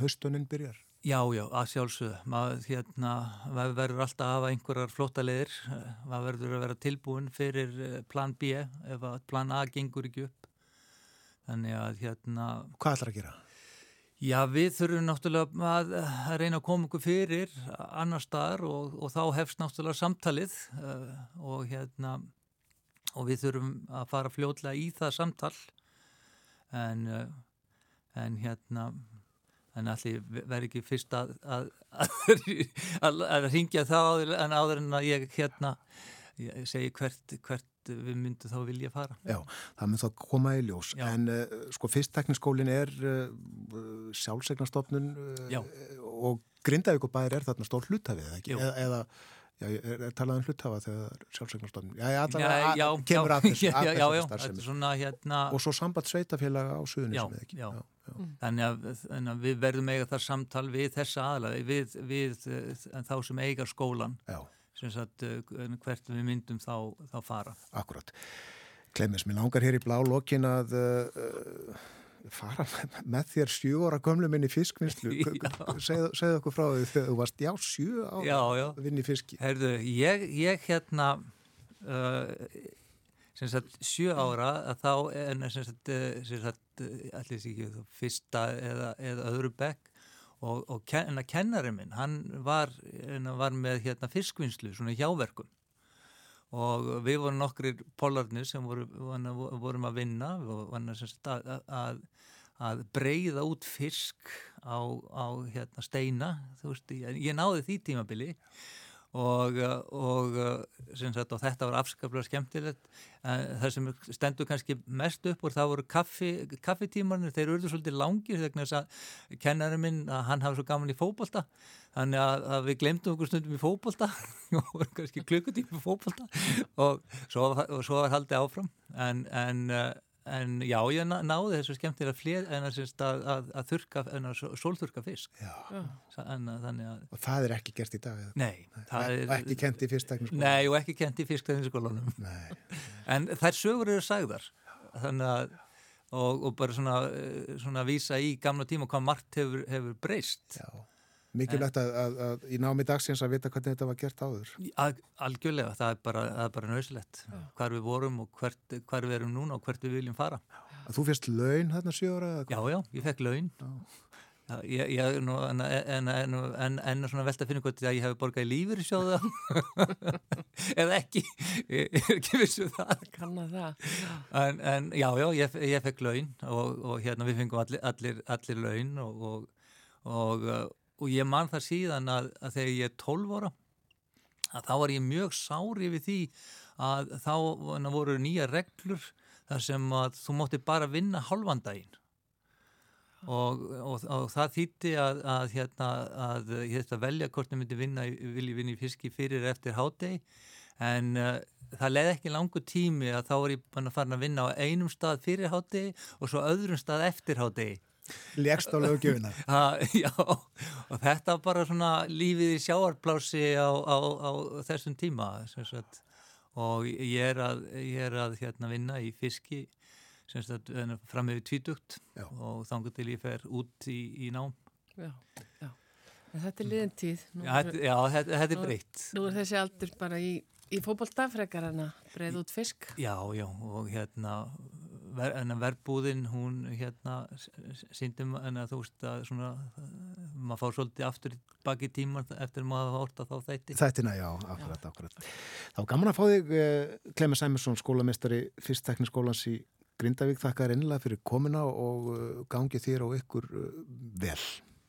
haustuninn byrjar? Já, já, að sjálfsögðu. Maður hérna, verður alltaf að hafa einhverjar flótaleðir. Maður verður að vera tilbúin fyrir eh, plan B ef plan A gengur ekki upp. Þannig að hérna... Hvað ætlar að gera? Já, við þurfum náttúrulega að, að reyna að koma okkur fyrir annar staðar og, og þá hefst náttúrulega samtalið uh, og, hérna, og við þurfum að fara fljóðlega í það samtal en, uh, en hérna en allir verður ekki fyrst að að, að, að ringja það en áður en að ég hérna segi hvert, hvert við myndum þá vilja fara. Já, það mynd þá koma í ljós. Já. En uh, sko fyrsttekniskólin er uh, sjálfsegnarstofnun uh, og Grindavíkubæðir er þarna stór hlutafið, ekki? Eða, eða já, er, er talað um hlutafa þegar sjálfsegnarstofnun? Já, já, kemur að þessu starfsemi. Hérna... Og svo samband sveitafélaga á við ekki. Já, já. Mm. Þannig, að, þannig að við verðum eiga þar samtal við þessa aðlagi, við, við, þá sem eigar skólan. Já sagt, eh, hvert við myndum þá, þá fara. Akkurat. Klemmis, mér langar hér í blá lokin að uh, fara með þér sjö ára gömlu minni fiskvinnslu. Segðu okkur frá því þegar þú varst, já, sjö ára vinni fiski. Herðu, ég, ég hérna, uh, sem sagt, sjö ára að þá, en sem sagt, sem sagt allir sér ekki, fyrsta eða, eða öðru bekk og, og ken, kennarinn minn, hann var, var með hérna, fiskvinnslu, svona hjáverkum. Og við vorum nokkrir polarnir sem voru, vorum að vinna að, að, að breyða út fisk á, á hérna, steina, veist, ég náði því tímabili. og, og, sagt, og þetta var afskaplega skemmtilegt. Það sem stendur kannski mest upp og það voru kaffi, kaffitímanir þeir eru svolítið langir þegar þess að kennarinn minn að hann hafa svo gaman í fókbalta þannig að, að við glemdum okkur stundum í fókbalta og voru kannski klukkutími í fókbalta og og svo var haldið áfram. En, en En já, ég náði þessu skemmtilega flér en að, að, að þurka, en að sólþurka fisk. En, að, og það er ekki gert í dag? Nei. Er, og ekki kent í fisktekniskólanum? Nei, og ekki kent í fisktekniskólanum. en þær sögur eru sagðar. Þannig að, og, og bara svona, eh, svona vísa í gamla tíma hvað margt hefur, hefur breyst. Já. Mikilvægt að, að, að í námi dagsins að vita hvernig þetta var gert áður. Al, algjörlega, það er bara, bara nöysilegt. Hvar við vorum og hvert, hvar við erum núna og hvert við viljum fara. Að þú fyrst laun hérna sjóra? Já, já, ég fekk laun. Já, ég, ég, nú, en, en, en, en svona velta að finna hvort að ég hef borgað í lífur sjóða eða ekki ég er ekki vissu um það kannar það en já, já, ég, ég fekk laun og, og hérna við fengum allir, allir, allir laun og, og, og og ég man það síðan að, að þegar ég er 12 ára að þá var ég mjög sári við því að þá voru nýja reglur þar sem að þú mótti bara vinna halvandaginn og, og, og það þýtti að, að, hérna, að að velja hvort það myndi vinna, vilji vinna í fiski fyrir eftir hádegi. En uh, það leiði ekki langu tími að þá er ég farin að vinna á einum stað fyrir hádegi og svo öðrum stað eftir hádegi Legst á lögjöfuna Já, og þetta var bara svona lífið í sjáarplási á, á, á þessum tíma sagt, og ég er að, ég er að hérna, vinna í fiski fram með tvítugt. Og þangar til ég fer út í, í nám. Já, já. En Þetta er liðin tíð. Já, þetta, já, þetta, þetta er breytt. Nú er þessi aldur bara í, í fókbóltafrekar en að breyða út fisk. Já, já, og hérna ver, verbúðin hún hérna síndum en að þú veist að svona maður fá svolítið aftur baki tíma eftir maður hafa orta þá þætti. Þættina, já, akkurat, akkurat. Þá gaman að fá þig eh, Klemur Sæmursson skólamestari fyrsttekniskólans í Grindavík, þakka þér einlega fyrir komina og eh, gangi þér og ykkur eh, vel.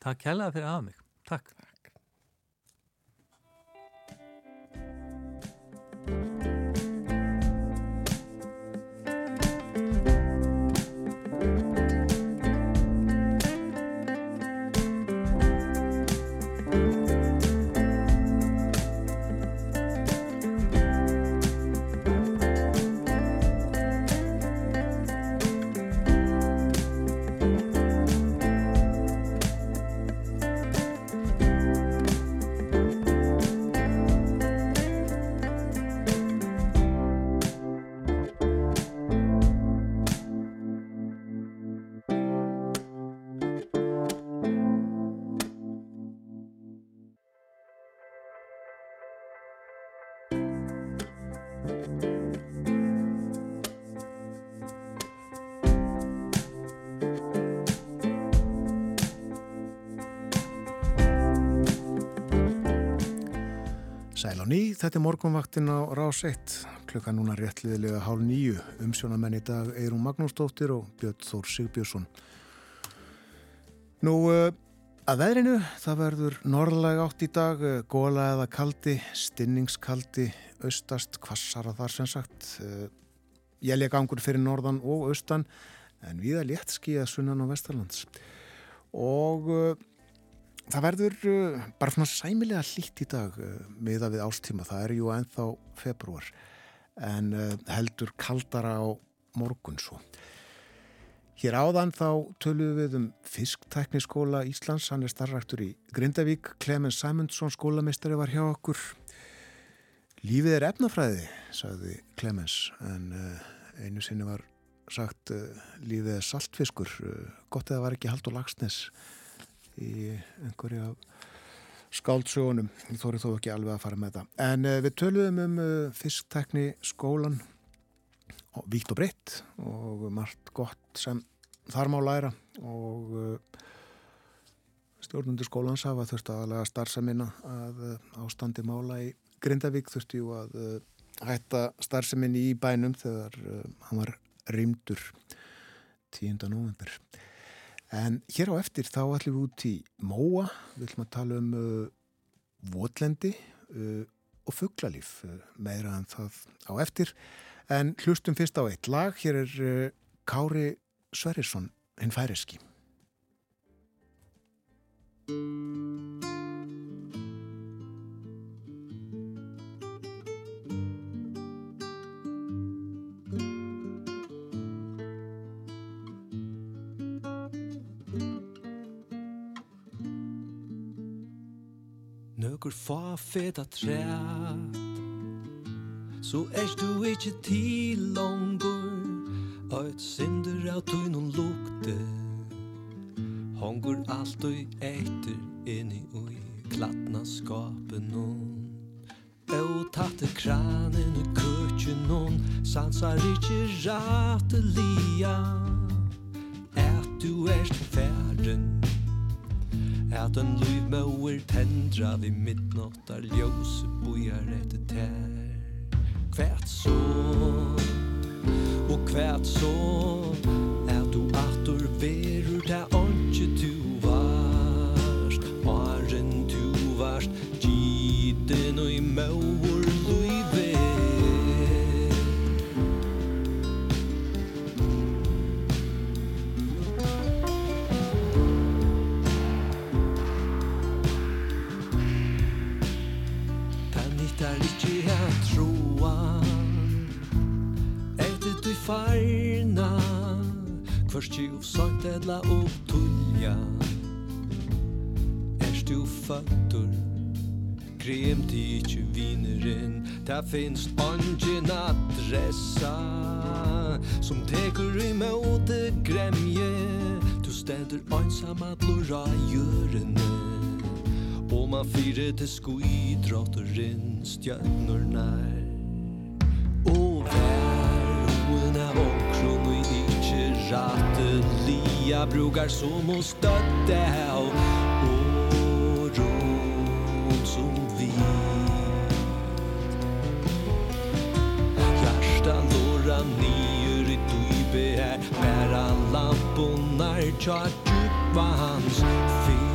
Takk hella fyrir að mig, takk ný, þetta er morgunvaktin á Rás 1, klukka núna réttliðilega hálf nýju, umsjónamenn í dag Eirún Magnúsdóttir og Björn Þór Sigbjörnsson. Nú, uh, að veðrinu, það verður norðlega átt í dag, uh, góla eða kaldi, stinningskaldi, austast, kvassara þar sem sagt. Ég leik gangur fyrir norðan og austan, en við að létt skíða sunnan á Vestarlands. Og Það verður uh, bara svona sæmilega hlýtt í dag uh, miða við ástíma, það er jú enþá februar en uh, heldur kaldara á morgun svo. Hér áðan þá tölum við um Fisktækniskóla Íslands, hann er starraktur í Grindavík, Clemens Simonsson skólamistari var hjá okkur. Lífið er efnafræði, sagði Clemens, en einu sinni var sagt lífið er saltfiskur, gott eða var ekki hald og lagsnes í einhverju skáldsögunum, ég þóri þó ekki alveg að fara með það. En uh, við töluðum um uh, fisktekni skólan víkt og breytt og margt gott sem þar má læra og uh, stjórnundur skólans hafa þurft aðalega starfseminna að ástandi mála í Grindavík þurfti jú að hætta starfseminni í bænum þegar hann var reymdur 10. november. En hér á eftir þá ætlum við út í Móa, við ætlum að tala um uh, votlendi uh, og fugglalíf uh, meira en það á eftir. En hlustum fyrst á eitt lag, hér er uh, Kári Sverrisson, hinn færiski. onkur fa feta træt. Så er du ikkje til longur Eit sindur av tunnum lukte. Hongur alt og eitter inni ui Klatna skapen nun Og tatt kranen i køtjen nun Sansar ikkje rate lia Et du erst fæ at en lyvmøver tendra vi midnottar ljós bojar etter tær. Kvært så, og kvært så, farna Kvørst jo sagt edla og tulja Erst jo fattur Krem ti ikkje vinerin Ta finst ongin adressa Som tekur i måte gremje Du steder einsam at lora gjørene Og man fyrir til skuidrotterin i nær rattelia brukar som hos dødde og åron som vi. Hjärstan låra nyer i dybe här. Bära lamponar tja djupa hans fel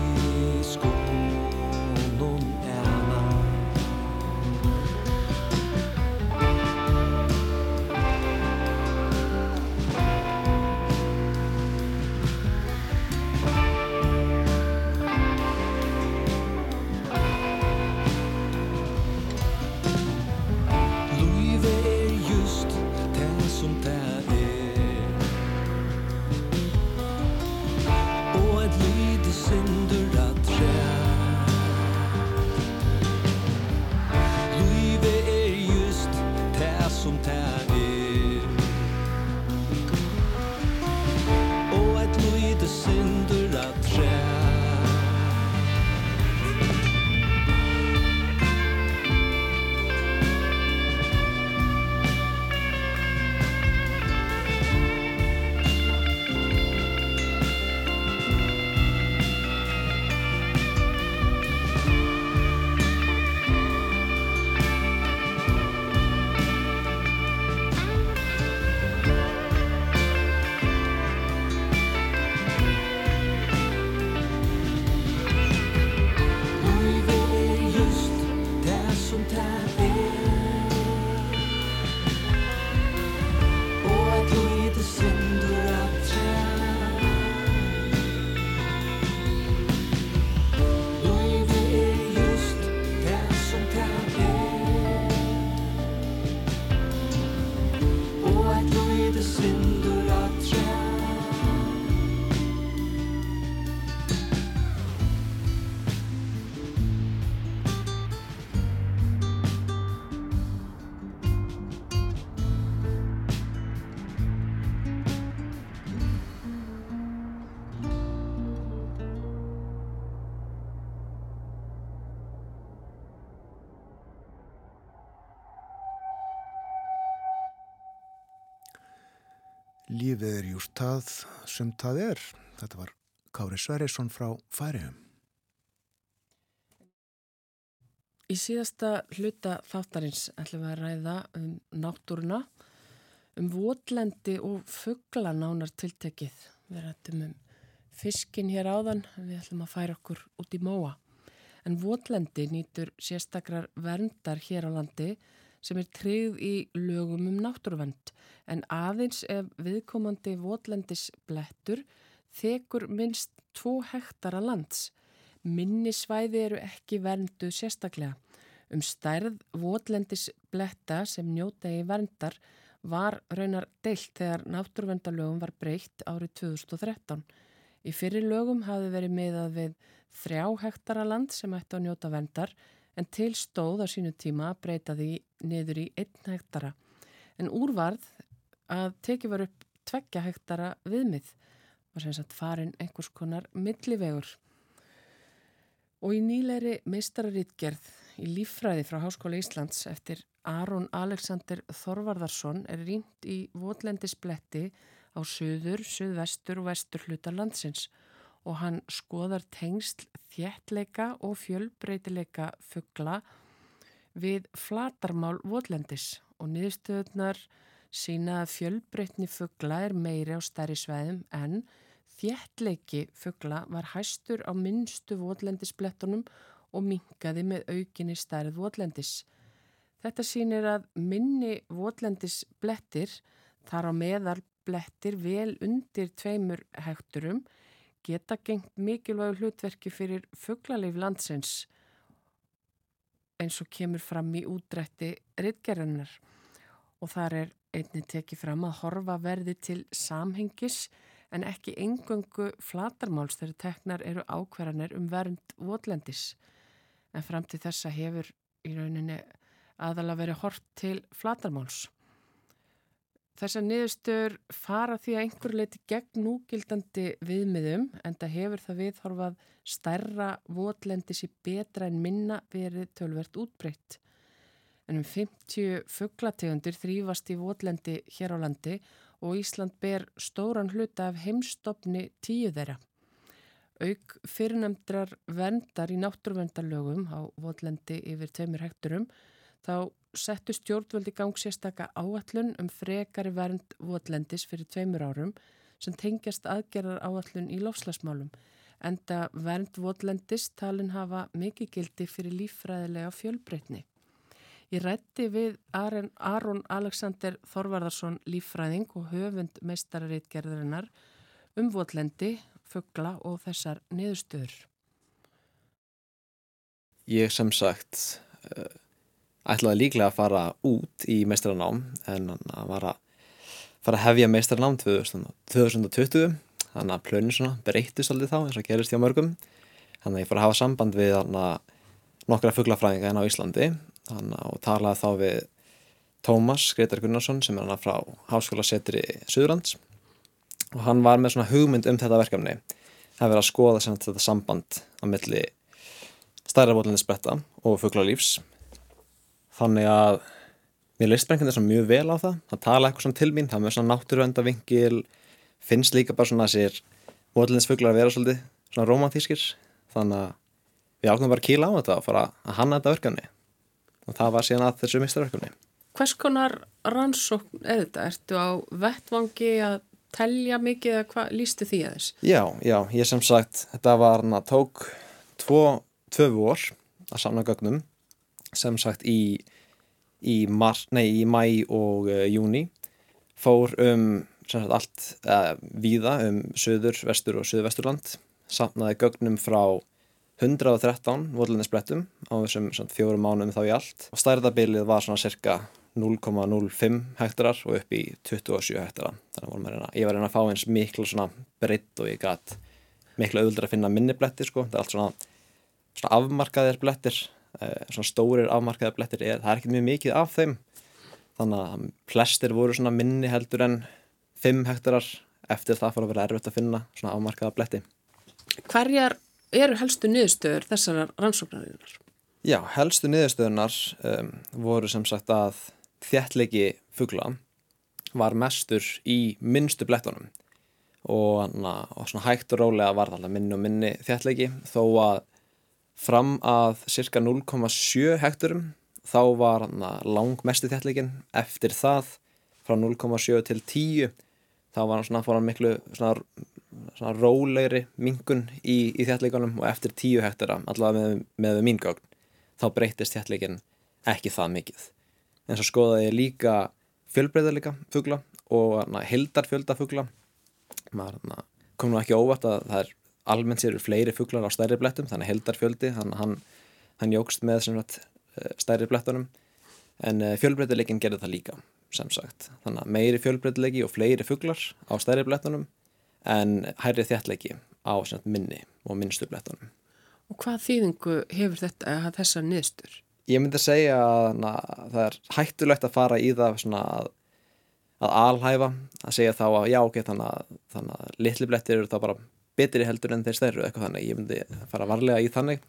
lífið er júst það sem það er. Þetta var Kári Sverrisson frá Færiðum. Í síðasta hluta þáttarins ætlum við að ræða um náttúruna, um votlendi og fuggla nánar tiltekið. Við rættum um fiskin hér áðan, við ætlum að færa okkur út í móa. En votlendi nýtur sérstakrar verndar hér á landi sem er tryggð í lögum um náttúruvend en aðeins ef viðkomandi votlendis blettur þekur minnst 2 hektara lands. Minnisvæði eru ekki verndu sérstaklega. Um stærð votlendis bletta sem njóta í verndar var raunar deilt þegar náttúruvendalögum var breytt árið 2013. Í fyrir lögum hafi verið miðað við þrjá hektara land sem ætti að njóta vendar en til stóð á sínu tíma breyta því niður í einn hektara. En úrvarð að teki var upp tveggja hektara viðmið var sem sagt farin einhvers konar millivegur. Og í nýleiri meistararítgerð í líffræði frá Háskóla Íslands eftir Aron Alexander Þorvarðarsson er rýnt í votlendisbletti á söður, söðvestur og vestur hluta landsins og hann skoðar tengsl þjertleika og fjölbreytileika fuggla við flatarmál votlendis og niðurstöðunar sína að fjölbreytni fuggla er meiri á stærri sveðum en þjertleiki fuggla var hæstur á minnstu votlendisblettunum og mingaði með aukinni stærð votlendis. Þetta sínir að minni votlendisblettir þar á meðal blettir vel undir tveimur hekturum geta gengt mikilvægu hlutverki fyrir fugglalif landsins eins og kemur fram í útrætti rittgerðanar og þar er einni tekið fram að horfa verði til samhengis en ekki engöngu flatarmáls þegar teknar eru ákverðanir um vernd votlendis en fram til þessa hefur í rauninni aðalega verið hort til flatarmáls. Þessar niðurstöður fara því að einhver leiti gegn núgildandi viðmiðum en það hefur það viðhorfað stærra votlendis í betra en minna verið tölvert útbreytt. En um 50 fugglategundir þrýfast í votlendi hér á landi og Ísland ber stóran hluta af heimstopni tíu þeirra. Auk fyrirnemdrar vendar í náttúruvendalögum á votlendi yfir tveimur hekturum þá settu stjórnvöldi gang sérstaka áallun um frekari vernd votlendis fyrir tveimur árum sem tengjast aðgerðar áallun í lofslagsmálum. Enda vernd votlendis talin hafa mikið gildi fyrir líffræðilega fjölbreytni. Ég rætti við Aron Alexander Þorvarðarsson líffræðing og höfund meistarareitgerðarinnar um votlendi, fuggla og þessar niðurstöður. Ég sem sagt uh, ætlaði líklega að fara út í meistaranám en hann var að fara að hefja meistaranám 2020 þannig að plönu svona breytist aldrei þá eins og gerist hjá mörgum. Þannig að ég fór að hafa samband við nokkra fugglafræðinga hérna á Íslandi. Hana, og talaði þá við Tómas Gretar Gunnarsson sem er hann frá Háskóla Setri Suðurlands og hann var með svona hugmynd um þetta verkefni. Það verið að skoða þetta samband á milli stærra bólinnisbretta og fugglarlífs þannig að mér leist brengjandi svona mjög vel á það. Það tala eitthvað svona til mín, það með svona náttúruvendavingil finnst líka bara svona þessir mótlinsfuglar að vera svolítið svona romantískir þannig að við ákveðum bara að kíla á þetta og fara að hanna þetta verkefni. Og það var síðan að þessu mistarverkefni Hvers konar rannsókn er þetta? Ertu á vettvangi að telja mikið eða hvað lístu því að þess? Já, já, ég sem sagt þetta var hann að tók tvo, tvö vor að samna gögnum sem sagt í, í, í mæ og uh, júni fór um sagt, allt uh, víða um söður, vestur og söðvesturland samnaði gögnum frá 113 volunarsprettum á þessum sagt, fjórum mánum þá í allt. Og stærðabilið var svona cirka 0,05 hektarar og upp í 27 hektara. Þannig að ég var reyna að fá eins miklu svona breytt og ég gæt miklu auðvöldra að finna minni bletti sko, þetta er allt svona, svona afmarkaðir blettir Eh, svona stórir afmarkaða blettir er, það er ekki mjög mikið af þeim. Þannig að flestir voru svona minni heldur en 5 hektarar eftir það fór að vera erfitt að finna svona afmarkaða bletti. Hverjar eru helstu niðurstöður þessar rannsóknarinnar? Já, helstu niðurstöðunar um, voru sem sagt að þjættlegi fuggla var mestur í minnstu blettunum. Og, hana, og svona hægt og rólega var það minni og minni þjættleiki þó að fram að cirka 0,7 hekturum þá var hana, lang mestu þjættleikin eftir það frá 0,7 til 10 þá var hann svona, fór hann miklu svona, svona rólegri mingun í, í þjættleikunum og eftir 10 hektara allavega með, með mín gögn þá breytist þjættleikin ekki það mikið. En svo skoðaði ég líka fjölbreyðarleika fugla og hildarfjölda fugla. Maður kom nú ekki óvart að það er almennt sér fleiri fuglar á stærri blettum þannig hildarfjöldi, hann, hann, hann jógst með sagt, eh, stærri blettunum. En eh, fjölbreyðarleikin gerði það líka sem sagt, þannig að meiri fjölbreyðarleiki og fleiri fuglar á stærri blettunum en hærri þjættleiki á sagt, minni og minnstu blettunum. Og hvað þýðingu hefur þetta að þessa niðurstur? Ég myndi að segja að na, það er hættulegt að fara í það svona að, að alhæfa, að segja þá að já ok, þannig að, að litli blettir eru þá bara betri heldur en þeir stærru eitthvað þannig, ég myndi fara varlega í þannig.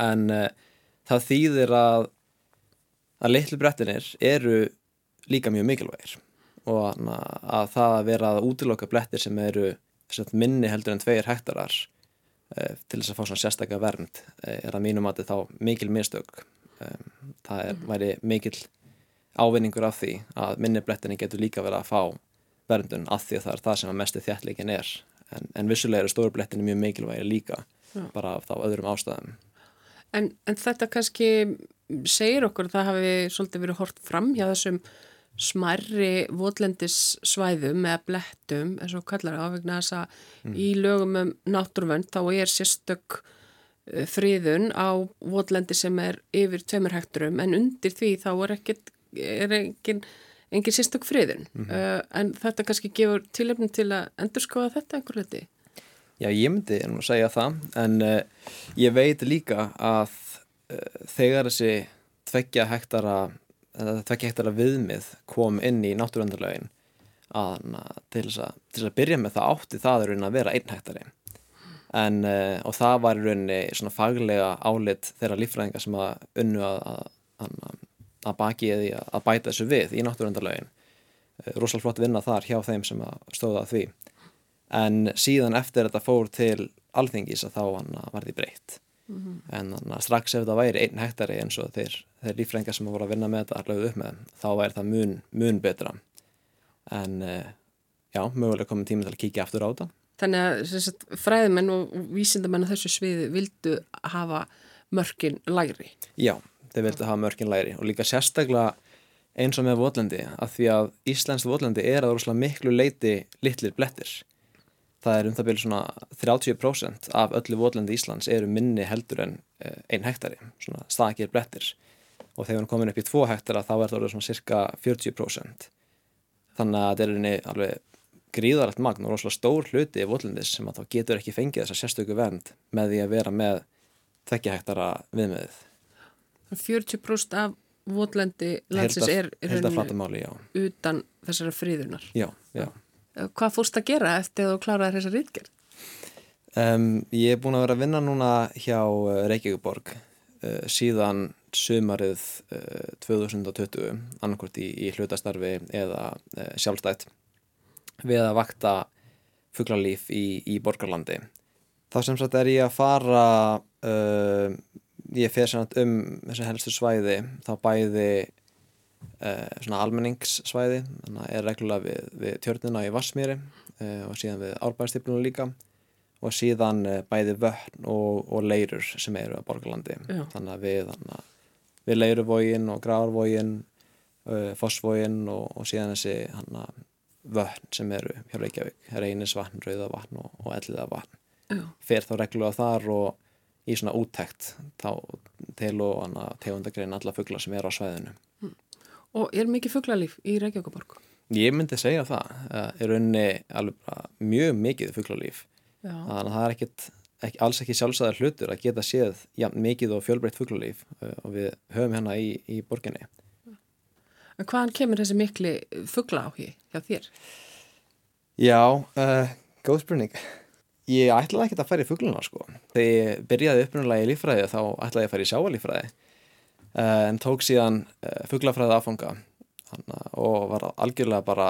En uh, það þýðir að að litli brettinir eru líka mjög mikilvægir. Og að það að vera að útiloka blettir sem eru minni heldur en tveir hektarar Eh, til þess að fá svona sérstaklega vernd eh, er að mínum að þetta þá mikil mistök. Það er, mhm. væri mikil ávinningur af því að minniblettinni getur líka verið að fá verndun af því að það er það sem að mestu þjættleikin er en, en vissulega eru stórblettinni mjög mikilvægi líka Já. bara af þá öðrum ástæðum en, en þetta kannski segir okkur að það hafi svolítið verið hort fram hjá þessum smærri votlendissvæðum eða blettum, eins og kallar það ávegna þess að mm. í lögum um náttúruvönd þá er sérstök uh, friðun á votlendi sem er yfir tveimur hekturum en undir því þá er ekkert er engin, engin sérstök friðun. Mm -hmm. uh, en þetta kannski gefur tilöfnum til að endurskoða þetta einhver liti Já, ég myndi að segja það en uh, ég veit líka að uh, þegar þessi tveggja hektara hægt að viðmið kom inn í náttúruvendurlaugin að til þess að, að byrja með það átti það er að vera einn hektari. En, og það var í rauninni svona faglega álit þeirra lífræðingar sem að unnu að, að, að baki eða að bæta þessu við í náttúruvendurlaugin uh, eh, rosalega flott vinna þar hjá þeim sem stóða því. En síðan eftir þetta fór til alþingis að þá var því breytt. Mm -hmm. en þannig að strax ef það væri einn hektari eins og þeir, þeir lífrængar sem voru að vinna með þetta lögðu upp með þá væri það mun, mun betra. En uh, já, mögulega komið tími til að kíkja aftur á þetta. Þannig að fræðimenn og vísindamenn á þessu sviði vildu hafa mörkin læri Já, þeir vildu hafa mörkin læri og líka sérstaklega eins og með votlendi að því að Íslands votlendi er að miklu leiti litlir blettir. Það er um það byrju svona 30% af öllu votlendi Íslands eru minni heldur en eh, ein hektari, svona stakir blettir. Og þegar hann komin upp í 2 hektara þá er það svona cirka 40% þannig að þetta er alveg gríðarlegt magn og rosalega stór hluti í votlendis sem að þá getur ekki fengið þessa sérstöku vernd með því að vera með tvekki hektara viðmiðið 40% af votlendi landsins er, er utan þessara fríðunar Já, já Hvað fórst að gera eftir að þú kláraði þessa rítgerð? Um, ég er búin að vera að vinna núna hjá uh, Reykjavíkborg uh, síðan sömarið uh, 2020 annarkort í, í hlutastarfi eða uh, sjálfstætt við að vakta fugglalíf í, í borgarlandi. Þá sem sagt er ég að fara ég fer sagt um þessu helstu svæði þá bæði uh, svona almenningssvæði þannig að er reglulega við, við tjörnina í Vassmýri uh, og síðan við árbæðstiplunum líka og síðan uh, bæði vöhn og, og leirur sem eru á borgarlandi. Já. þannig að við, við leiruvógin og gráarvógin fossvógin og, og síðan þessi hana, vöhn sem eru hjá Reykjavík reynisvatn, rauðavatn og, og elliðavatn. Fer þá reglulega þar og í svona úttækt þá til og tegundagrein alla fuggla sem er á svæðinu Og er mikið fugglalíf í Reykjavíkuborg? Ég myndi segja það. Það er unni mjög mikið fugglalíf. Þannig að það er ekkit, ekki, alls ekki sjálfsæðar hlutur að geta séð ja, mikið og fjölbreytt fugglalíf uh, og við höfum hérna í, í borginni. En hvaðan kemur þessi mikli fuggla á hér hjá þér? Já, uh, góð spurning. Ég ætlaði ekki að færi fuggluna sko. Þegar ég byrjaði upprunalega í lífræði þá ætlaði ég að færi sjáalífræði Eh, en tók síðan eh, fugglafræði aðfanga og var algjörlega bara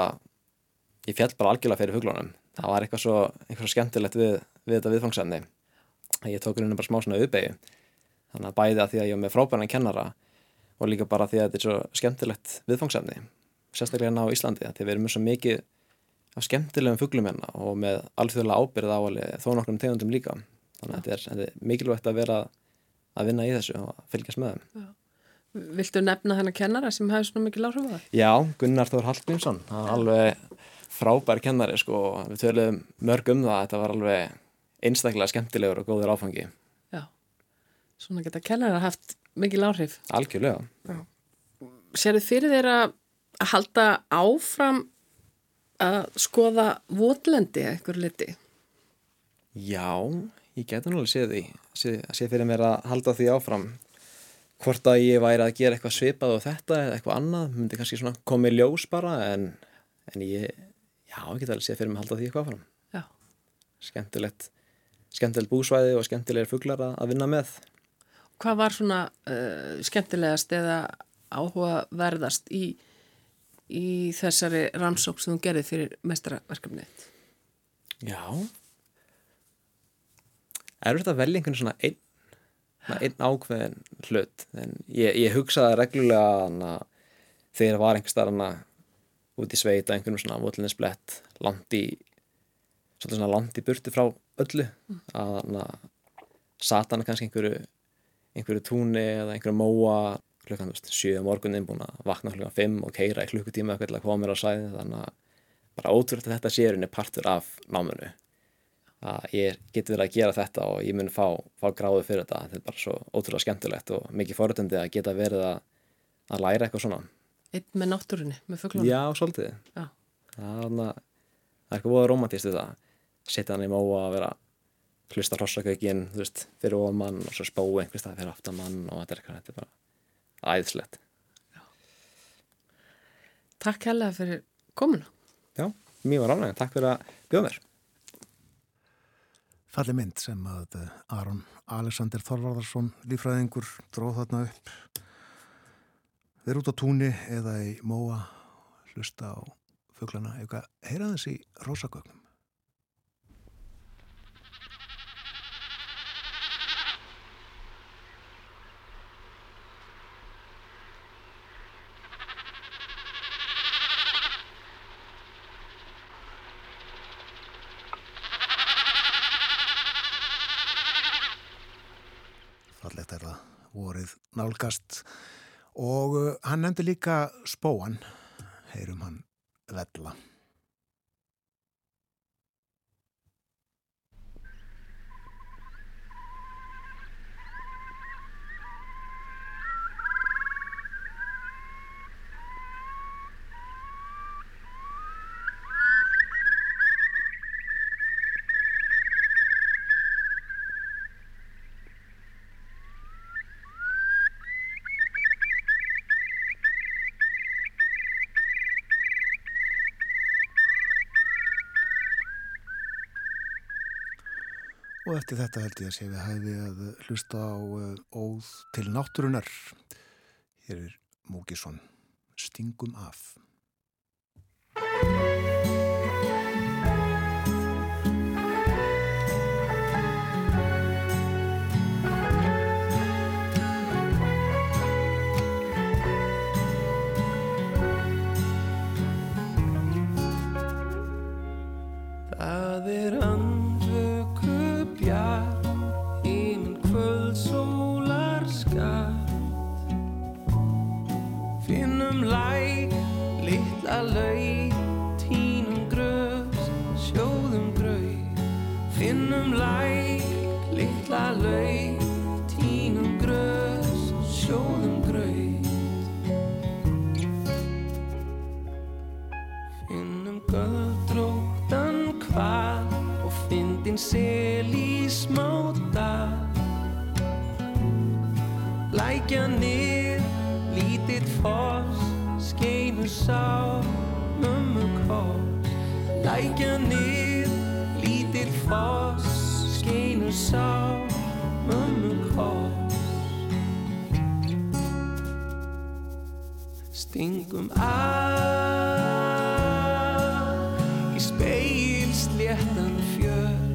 ég fjall bara algjörlega fyrir fuglunum. Það var eitthvað svo, eitthvað svo skemmtilegt við, við þetta viðfangsefni. Ég tók hérna bara smá svona uppeyju þannig að bæði að því að ég var með frábæran kennara og líka bara því að þetta er svo skemmtilegt viðfangsefni sérstaklega hérna á Íslandi því við erum með svo mikið af skemmtilegum fuglum hérna og með alþjóðlega ábyrð á þó nokkrum tegundum líka. Þannig að þetta er, er mikilvægt að vera að vinna í þessu og fylgjast með þeim. Viltu nefna þennan kennara sem hefði svona mikið láhrif á það? Já, Gunnar Þór Hallgrímsson. Hann er alveg frábær kennari sko, við töluðum mörg um það þetta var alveg einstaklega skemmtilegur og góður áfangi. Já, svona geta kennara haft mikið láhrif Algjörlega. Serðu fyrir þeirra að halda áfram að skoða votlendi eitthvað liti? Já, ég geta náttúrulega séð því sé, sé fyrir mér að halda því áfram. Hvort að ég væri að gera eitthvað svipað og þetta eða eitthvað annað, myndi kannski svona komið ljós bara en, en ég já, ég geta alveg séð fyrir mig að halda því eitthvað áfram. Já. Skemmtilegt skemmtilegt búsvæði og skemmtilegir fugglar að vinna með. Hvað var svona uh, skemmtilegast eða áhugaverðast í, í þessari rannsók sem þú gerði fyrir mestraverkefnið? Já Er þetta vel einhvern svona einn einn ákveðin hlut en ég, ég hugsaði reglulega hana, þegar var einhver starfna út í sveita, einhvern svona völdlinsblett langt í svona langt í burti frá öllu að hana, satan kannski einhverju einhverju túni eða einhverju móa klukkan 7 morgunin búin að vakna klukkan 5 og keira í klukkutíma eitthvað til að koma mér á sæði þannig að bara ótrúlega að þetta séurinn er partur af náminu. Að ég geti verið að gera þetta og ég mun fá, fá gráðu fyrir þetta. Þetta er bara svo ótrúlega skemmtilegt og mikið forutandi að geta verið að, að læra eitthvað svona. Eitt með náttúrunni, með fugglunum Já, svolítið. Já. Það, er eitthvað búið romantist þetta setja hann í móa að vera hlusta hlossakaukin, þú veist, fyrir ofan mann og svo spói einhvers það fyrir aftan mann og þetta er eitthvað, þetta er bara æðislegt. Takk hella fyrir komuna. Já, mjög var ánægum, takk fyrir að bjóða mér. Falli mynd sem að eh, Aron Alexander Þorvarðarsson lífræðingur dróð þarna upp. Þeir út á túni eða í móa hlusta á fugglana eitthvað heyraðins í rósagögnum fallegt er það vorið nálgast. Og uh, hann nefndi líka spóan heyrum hann vella Og eftir þetta held ég að sé við hæði að hlusta á uh, óð til náttúrunar. Hér er Múkisson, Stingum af. Í speilsléttan fjör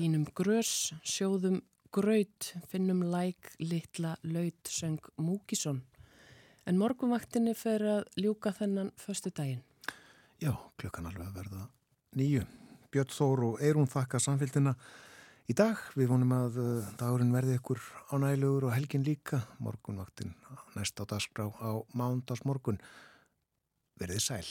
Tínum grös, sjóðum graut, finnum læk, litla, laut, söng Múkisson. En morgunvaktinni fer að ljúka þennan föstu daginn. Já, klukkan alveg að verða nýju. Björn Þór og Eirún þakka samfélgina í dag. Við vonum að uh, dagurinn verði ykkur ánægilegur og helgin líka. Morgunvaktin næst á dagskrá á mándags morgun. Verðið sæl.